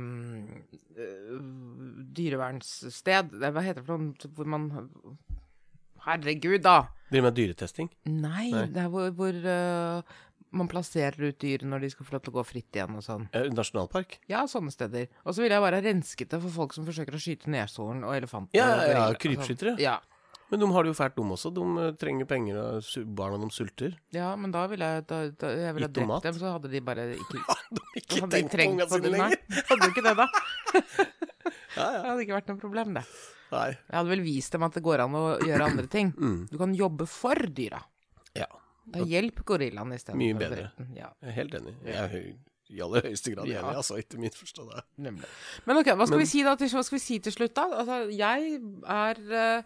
dyrevernssted Hva heter det for noe hvor man Herregud, da! Driver med dyretesting. Nei, Nei. det er hvor, hvor uh, man plasserer ut dyr når de skal få lov til å gå fritt igjen og sånn. Eh, Nasjonalpark. Ja, sånne steder. Og så vil jeg bare renske det for folk som forsøker å skyte neshorn og elefanter. Ja, ja, ja, krypskyttere. Ja. Men de har det jo fælt, de også. De eh, trenger penger, og barna de sulter. ja, men da ville jeg, da, da, jeg ville drept mat. dem, så hadde de bare ikke De har ikke hadde de tenkt på ungene sine lenger. Hadde jo ikke det, da. Ja, ja. Det hadde ikke vært noe problem, det. Nei. Jeg hadde vel vist dem at det går an å gjøre andre ting. Mm. Du kan jobbe for dyra. Ja. Da hjelp gorillaen istedenfor Mye bedre. Ja, Jeg er helt enig. Jeg er i aller høyeste grad Ja. enig, altså. Ikke misforstå det. nemlig. Men ok, hva skal, Men- vi si da til, hva skal vi si til slutt, da? Altså, jeg er eh,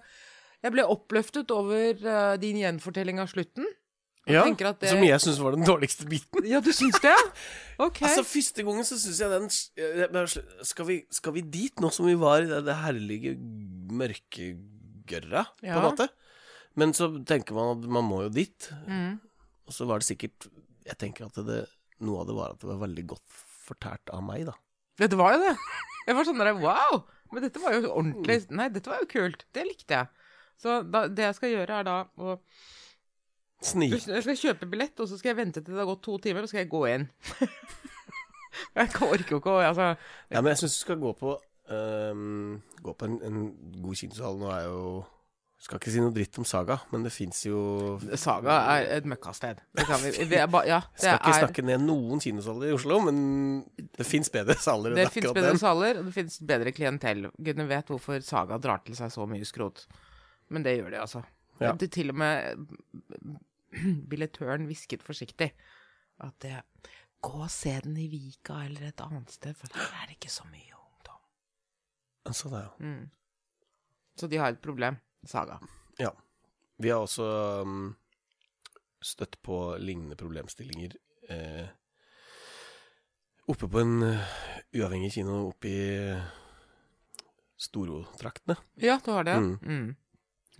Jeg ble oppløftet over uh, din gjenfortelling av slutten. Ja, det- Som jeg syns var den dårligste biten. Ja, du syns det? Ok. Altså, Første gangen så syns jeg den sl- skal vi, skal vi dit, nå som vi var i det, det herlige mørkegørra, på Ja. en måte? Men så tenker man at man må jo dit. Mm. Og så var det sikkert Jeg tenker at det, noe av det var at det var veldig godt fortært av meg, da. Ja, det var jo det. Jeg var sånn der wow! Men dette var jo ordentlig Nei, dette var jo kult. Det likte jeg. Så da, det jeg skal gjøre, er da å Snike. Jeg skal kjøpe billett, og så skal jeg vente til det har gått to timer, og så skal jeg gå inn. jeg orker jo ikke å Altså Ja, men jeg syns du skal gå på um, Gå på en, en god kinosal. Nå er jo Skal ikke si noe dritt om Saga, men det fins jo Saga er et møkkasted. Det kan vi, vi er ba, Ja, det Skal ikke er snakke ned noen kinosaler i Oslo, men det fins bedre saler Det fins bedre den. saler, og det fins bedre klientell. Gudene vet hvorfor Saga drar til seg så mye skrot. Men det gjør de, altså. Ja. Det til og med billettøren hvisket forsiktig at det Gå og se den i Vika eller et annet sted, for her er det ikke så mye ungdom. Så det, ja. Mm. Så de har et problem, Saga. ja. Vi har også um, støtt på lignende problemstillinger eh, oppe på en uh, uavhengig kino oppe i Storo-traktene. Ja, du har det? Mm. Mm.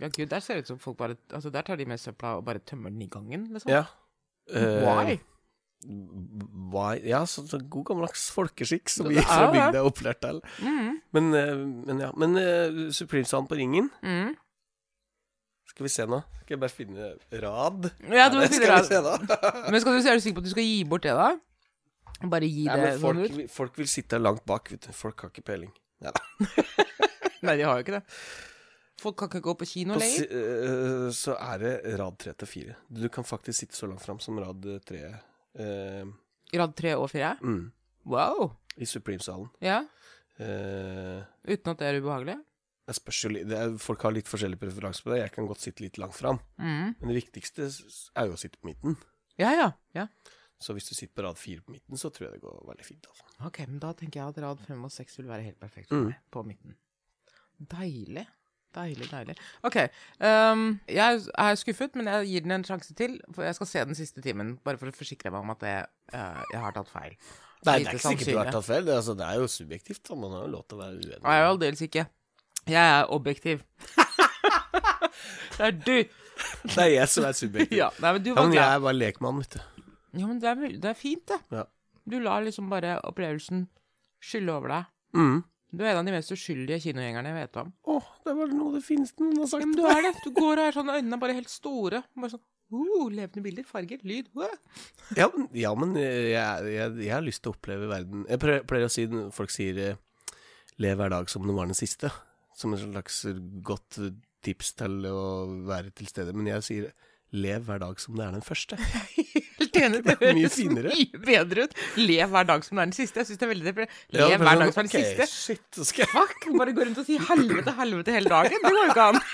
Ja, gud, der ser det ut som folk bare Altså, der tar de med søpla og bare tømmer den i gangen, liksom. Ja. Uh, Why? Why? Ja, så, så god gammeldags folkeskikk som vi fra bygda er opplært til. Mm. Men, eh, men ja. Men uh, Supreme-sand på Ringen Mm. Skal vi se nå? Skal jeg bare finne rad? Ja, du må finne nå. Men skal du, er du sikker på at du skal gi bort det, da? Bare gi Nei, det folk, sånn ut? folk vil sitte langt bak, vet du. Folk har ikke peiling. Ja. Nei, de har jo ikke det. Folk kan ikke gå på kino På, lenger. si- eh, så er det rad tre til fire. Du kan faktisk sitte så langt fram som rad tre eh, rad tre og fire? mm, Wow. i Supreme-salen. Ja. Eh, Uten at det er ubehagelig? det spørs jo er, Folk har litt forskjellig preferanse på det. Jeg kan godt sitte litt langt fram. Mm. Men det viktigste er jo å sitte på midten. Ja, ja. ja. Så hvis du sitter på rad fire på midten, så tror jeg det går veldig fint. Altså. Ok, men da tenker jeg at rad fem og seks vil være helt perfekt for Mm. meg på midten. Deilig. Deilig, deilig. Ok, Um, jeg er skuffet, men jeg gir den en sjanse til. For jeg skal se den siste timen, bare for å forsikre meg om at jeg, uh, jeg har tatt feil. Nei, det er ikke sikkert du har tatt feil. Det, altså, det er jo subjektivt. Da. Man har jo lov til å være uenig. Nei, aldeles ikke. Jeg er objektiv. det er du. Det er jeg som er subjektiv. Ja, nei, men du Ja, var men jeg er bare lekmann, vet du. Ja, men det er, det er fint, det. Ja. Du lar liksom bare opplevelsen skylle over deg. Mm. Du er en av de mest uskyldige kinogjengerne jeg vet om. Å, det er vel noe det fineste noen har Ja, sagt. men du er det. Du går og er sånn, øynene er bare helt store. Bare sånn, uh, levende bilder, farger, lyd. Uh. Ja, ja, men jeg, jeg, jeg har lyst til å oppleve verden Jeg pleier, å si når folk sier eh, 'lev hver dag som den var den siste', som en slags godt eh, tips til å være til stede. Men jeg sier 'lev hver dag som det er den første'. Helt enig. Det er mye høres mye bedre ut. Lev hver dag som det er den siste. Jeg syns det er veldig deprimert. Ja, Lev men hver sånn, dag som er den okay, siste. Shit, skal Fuck, bare gå rundt og si helvete, helvete hele dagen. Det går jo ikke an.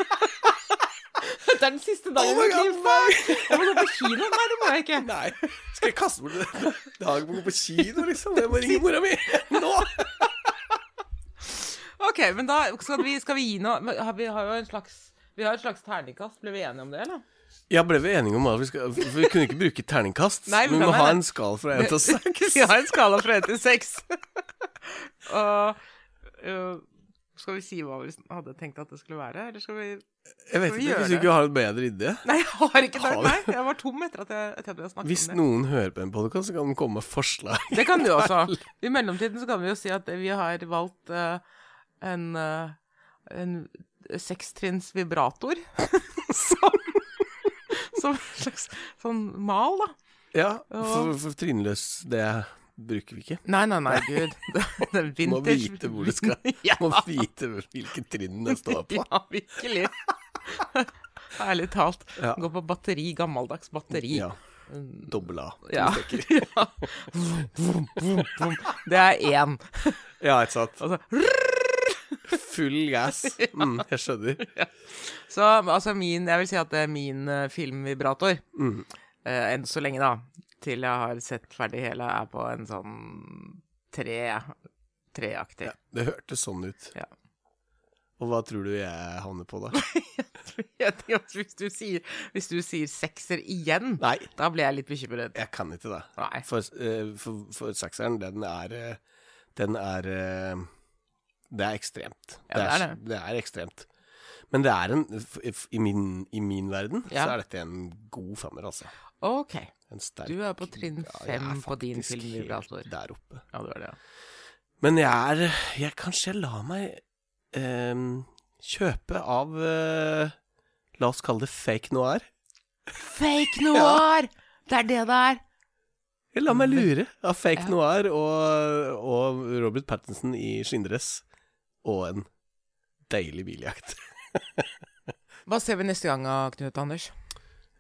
Det er den siste dagen Oh i mitt liv. Jeg må gå på kino. Nei, det må jeg ikke. Nei. Skal jeg kaste bort en dag på å gå på kino, liksom? Jeg må ringe mora mi nå! Ok, men da skal vi, skal vi gi noe men har Vi har jo en slags vi har et slags terningkast. Ble vi enige om det, eller? Ja, ble vi enige om at vi skal vi kunne ikke bruke terningkast. Nei, vi vi må ha en skala fra én til seks. Vi har en skala fra 1 til 6. Og uh, Skal vi si hva vi hadde tenkt at det skulle være, eller skal vi Jeg vet vi ikke gjøre hvis du ikke har en bedre idé. Nei, jeg har ikke det. Nei, jeg var tom etter at jeg, etter at har snakket Hvis om det. noen hører på en podkast, så kan de komme med forslag. Det kan du også. I mellomtiden så kan vi jo si at vi har valgt uh, en, uh, en sekstrinns vibrator som, som en slags sånn mal, da. Ja, for, for trinnløs, det bruker vi ikke. Nei, nei, nei, gud. Det, er vinter. må vite hvor du skal ja. Må vite hvilke trinn det står på. Ja, virkelig. Ærlig talt. Ja. Gå på batteri, gammeldags batteri. Ja. Dobbel A. Ja. Ja. Vroom, vroom. Det er én. Ja, ikke sant. Altså, Full gass. Mm, jeg skjønner. så altså min Jeg vil si at det er min uh, filmvibrator. Mm. Uh, enn så lenge, da. Til jeg har sett ferdig hele, er på en sånn tre treaktig. Ja, det hørtes sånn ut. Ja. Og hva tror du jeg havner på, da? Jeg tenker at hvis du sier, hvis du sier sekser igjen, Nei, da blir jeg litt bekymret. jeg kan ikke det. For, eh, for, for sekseren, den er Den er Det er ekstremt. Ja, det er det. det er ekstremt. Men det er en I min, i min verden Ja. så er dette en god femmer, altså. OK. En sterk Du er på trinn Ja, er fem på din filmvibrator. Der oppe. Ja, du er det, ja. Men jeg er jeg, Kanskje jeg lar meg eh, kjøpe av eh, La oss kalle det fake noir. Fake noir! Det er det det er. La meg lure av fake Ja. noir og, og Robert Pattinson i skinndress og en deilig biljakt. Hva ser vi neste gang, av Knut Anders?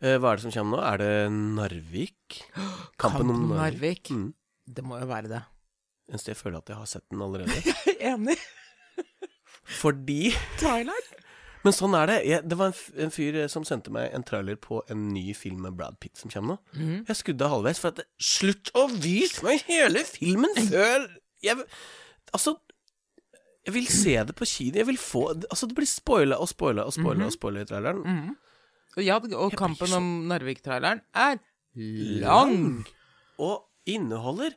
Eh, hva er det som kommer nå? Er det Narvik? Kampen om Narvik. Mm. Det må jo være det. Eneste jeg føler at jeg har sett den allerede. Enig. Fordi Twilight. Men sånn er det. Jeg, det var en, en fyr eh, som sendte meg en trailer på en ny film med Brad Pitt som kommer nå. Mm. Jeg skudde halvveis for at Slutt å vise meg hele filmen før jeg, Altså Jeg vil se det på kino. Jeg vil få Altså, det blir spoila og spoila og spoila og spoila i traileren. Og Ja, og kampen så- om Narvik-traileren er lang. Og inneholder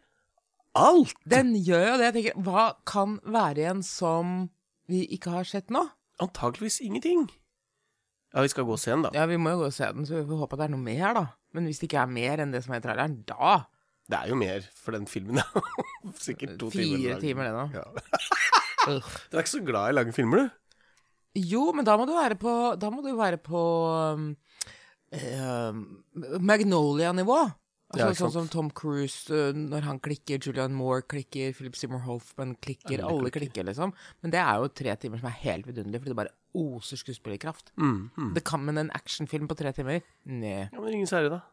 alt. Den gjør jo det. Jeg tenker, hva kan være igjen som vi ikke har sett nå? Antakeligvis ingenting. Ja, vi skal gå og se den, da. Ja, vi må jo gå og se den, så vi får håpe at det er noe mer, da. Men hvis det ikke er mer enn det som er i traileren, da Det er jo mer, for den filmen er sikkert to timer Fire timer, det nå. Ja. Du er ikke så glad i å lage filmer, du? Jo, men da må du være på Da må du være på um, eh, Magnolia-nivå. Altså, Ja, sånn som Tom Cruise, uh, når han klikker, Julian Moore klikker, Philip Seymour Hoffman klikker, alle, klikker. liksom. Men det er jo tre timer som er helt vidunderlig, fordi det bare oser skuespillerkraft. Mm, mm. Det kan, men en actionfilm på tre timer? Nei. Ja, men ingen særlig, da?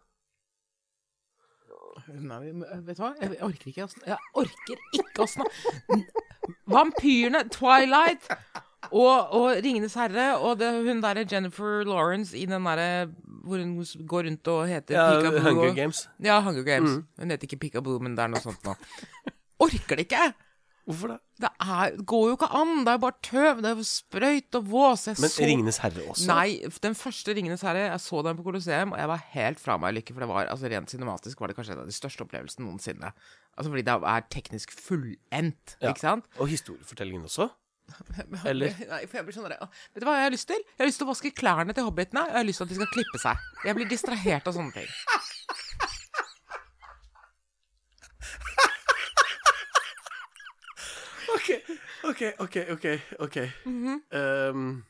Nei, vet du hva? Jeg orker ikke å snakke Jeg orker ikke å snakke Vampyrene, Twilight og, og Ringenes herre og det, hun derre Jennifer Lawrence i den derre hvor hun går rundt og heter Ja. Hunger Games. Ja, Hunger Games. Hun heter ikke Peekaboo, men det er noe sånt nå. Orker det ikke! Hvorfor det? Det er, går jo ikke an! Det er bare tøv. Det er jo sprøyt og vås. Jeg Men så- Ringenes herre også? Nei, den første Ringenes herre, jeg så den på Colosseum, og jeg var helt fra meg i lykke, for det var altså rent cinematisk var det kanskje en av de største opplevelsene noensinne. Altså fordi det er teknisk fullendt, Ja. ikke sant? Og historiefortellingen også? Eller? Nei, for jeg blir sånn der, Vet du hva jeg har lyst til? Jeg har lyst til å vaske klærne til hobbitene, og jeg har lyst til at de skal klippe seg. Jeg blir distrahert av sånne ting. Ok, ok, ok, ok. mm -hmm. um,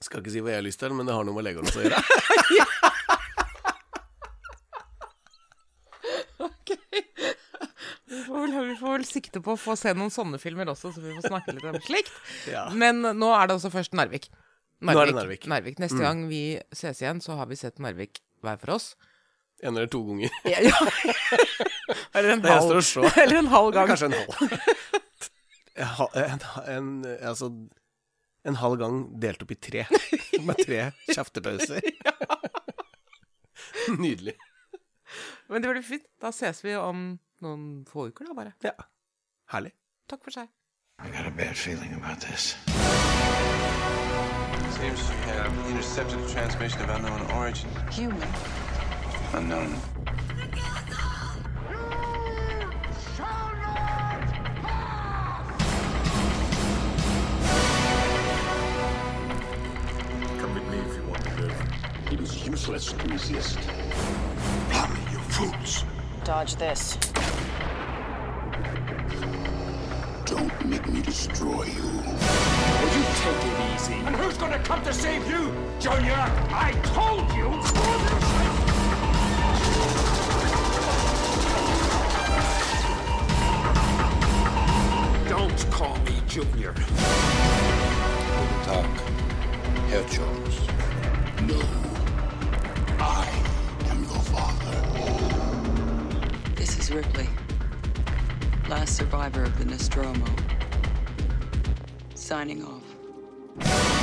Skal ikke si hva jeg har lyst til, men det har noe med Legolas å gjøre. Ok. Vi får, vel, vi får vel sikte på å få se noen sånne filmer også, så vi får snakke litt om slikt. Ja. Men nå er det også først Narvik. Nå er det Narvik. Narvik. Neste gang vi ses igjen, så har vi sett Narvik hver for oss. En eller to ganger. Ja, ja. Eller en eller en halv gang. Kanskje en halv. En, en, en, altså, en halv gang delt opp i tre. Med tre kjeftepauser. Nydelig. Men det blir fint. Da ses vi om noen få uker, da, bare. Ja. Herlig. Takk for seg. I got a bad feeling about this. Seems to have intercepted a transmission of unknown origin. Human. Unknown. Come with me if you want to live. It is useless to resist. Allow you fools. Dodge this. Don't make me destroy you. Will you take it easy? And who's gonna come to save you, Junior? I told you! Don't call me Junior. Guten Tag, Herr Jones. No. I am your father. This is Ripley. Last survivor of the Nostromo. Signing off.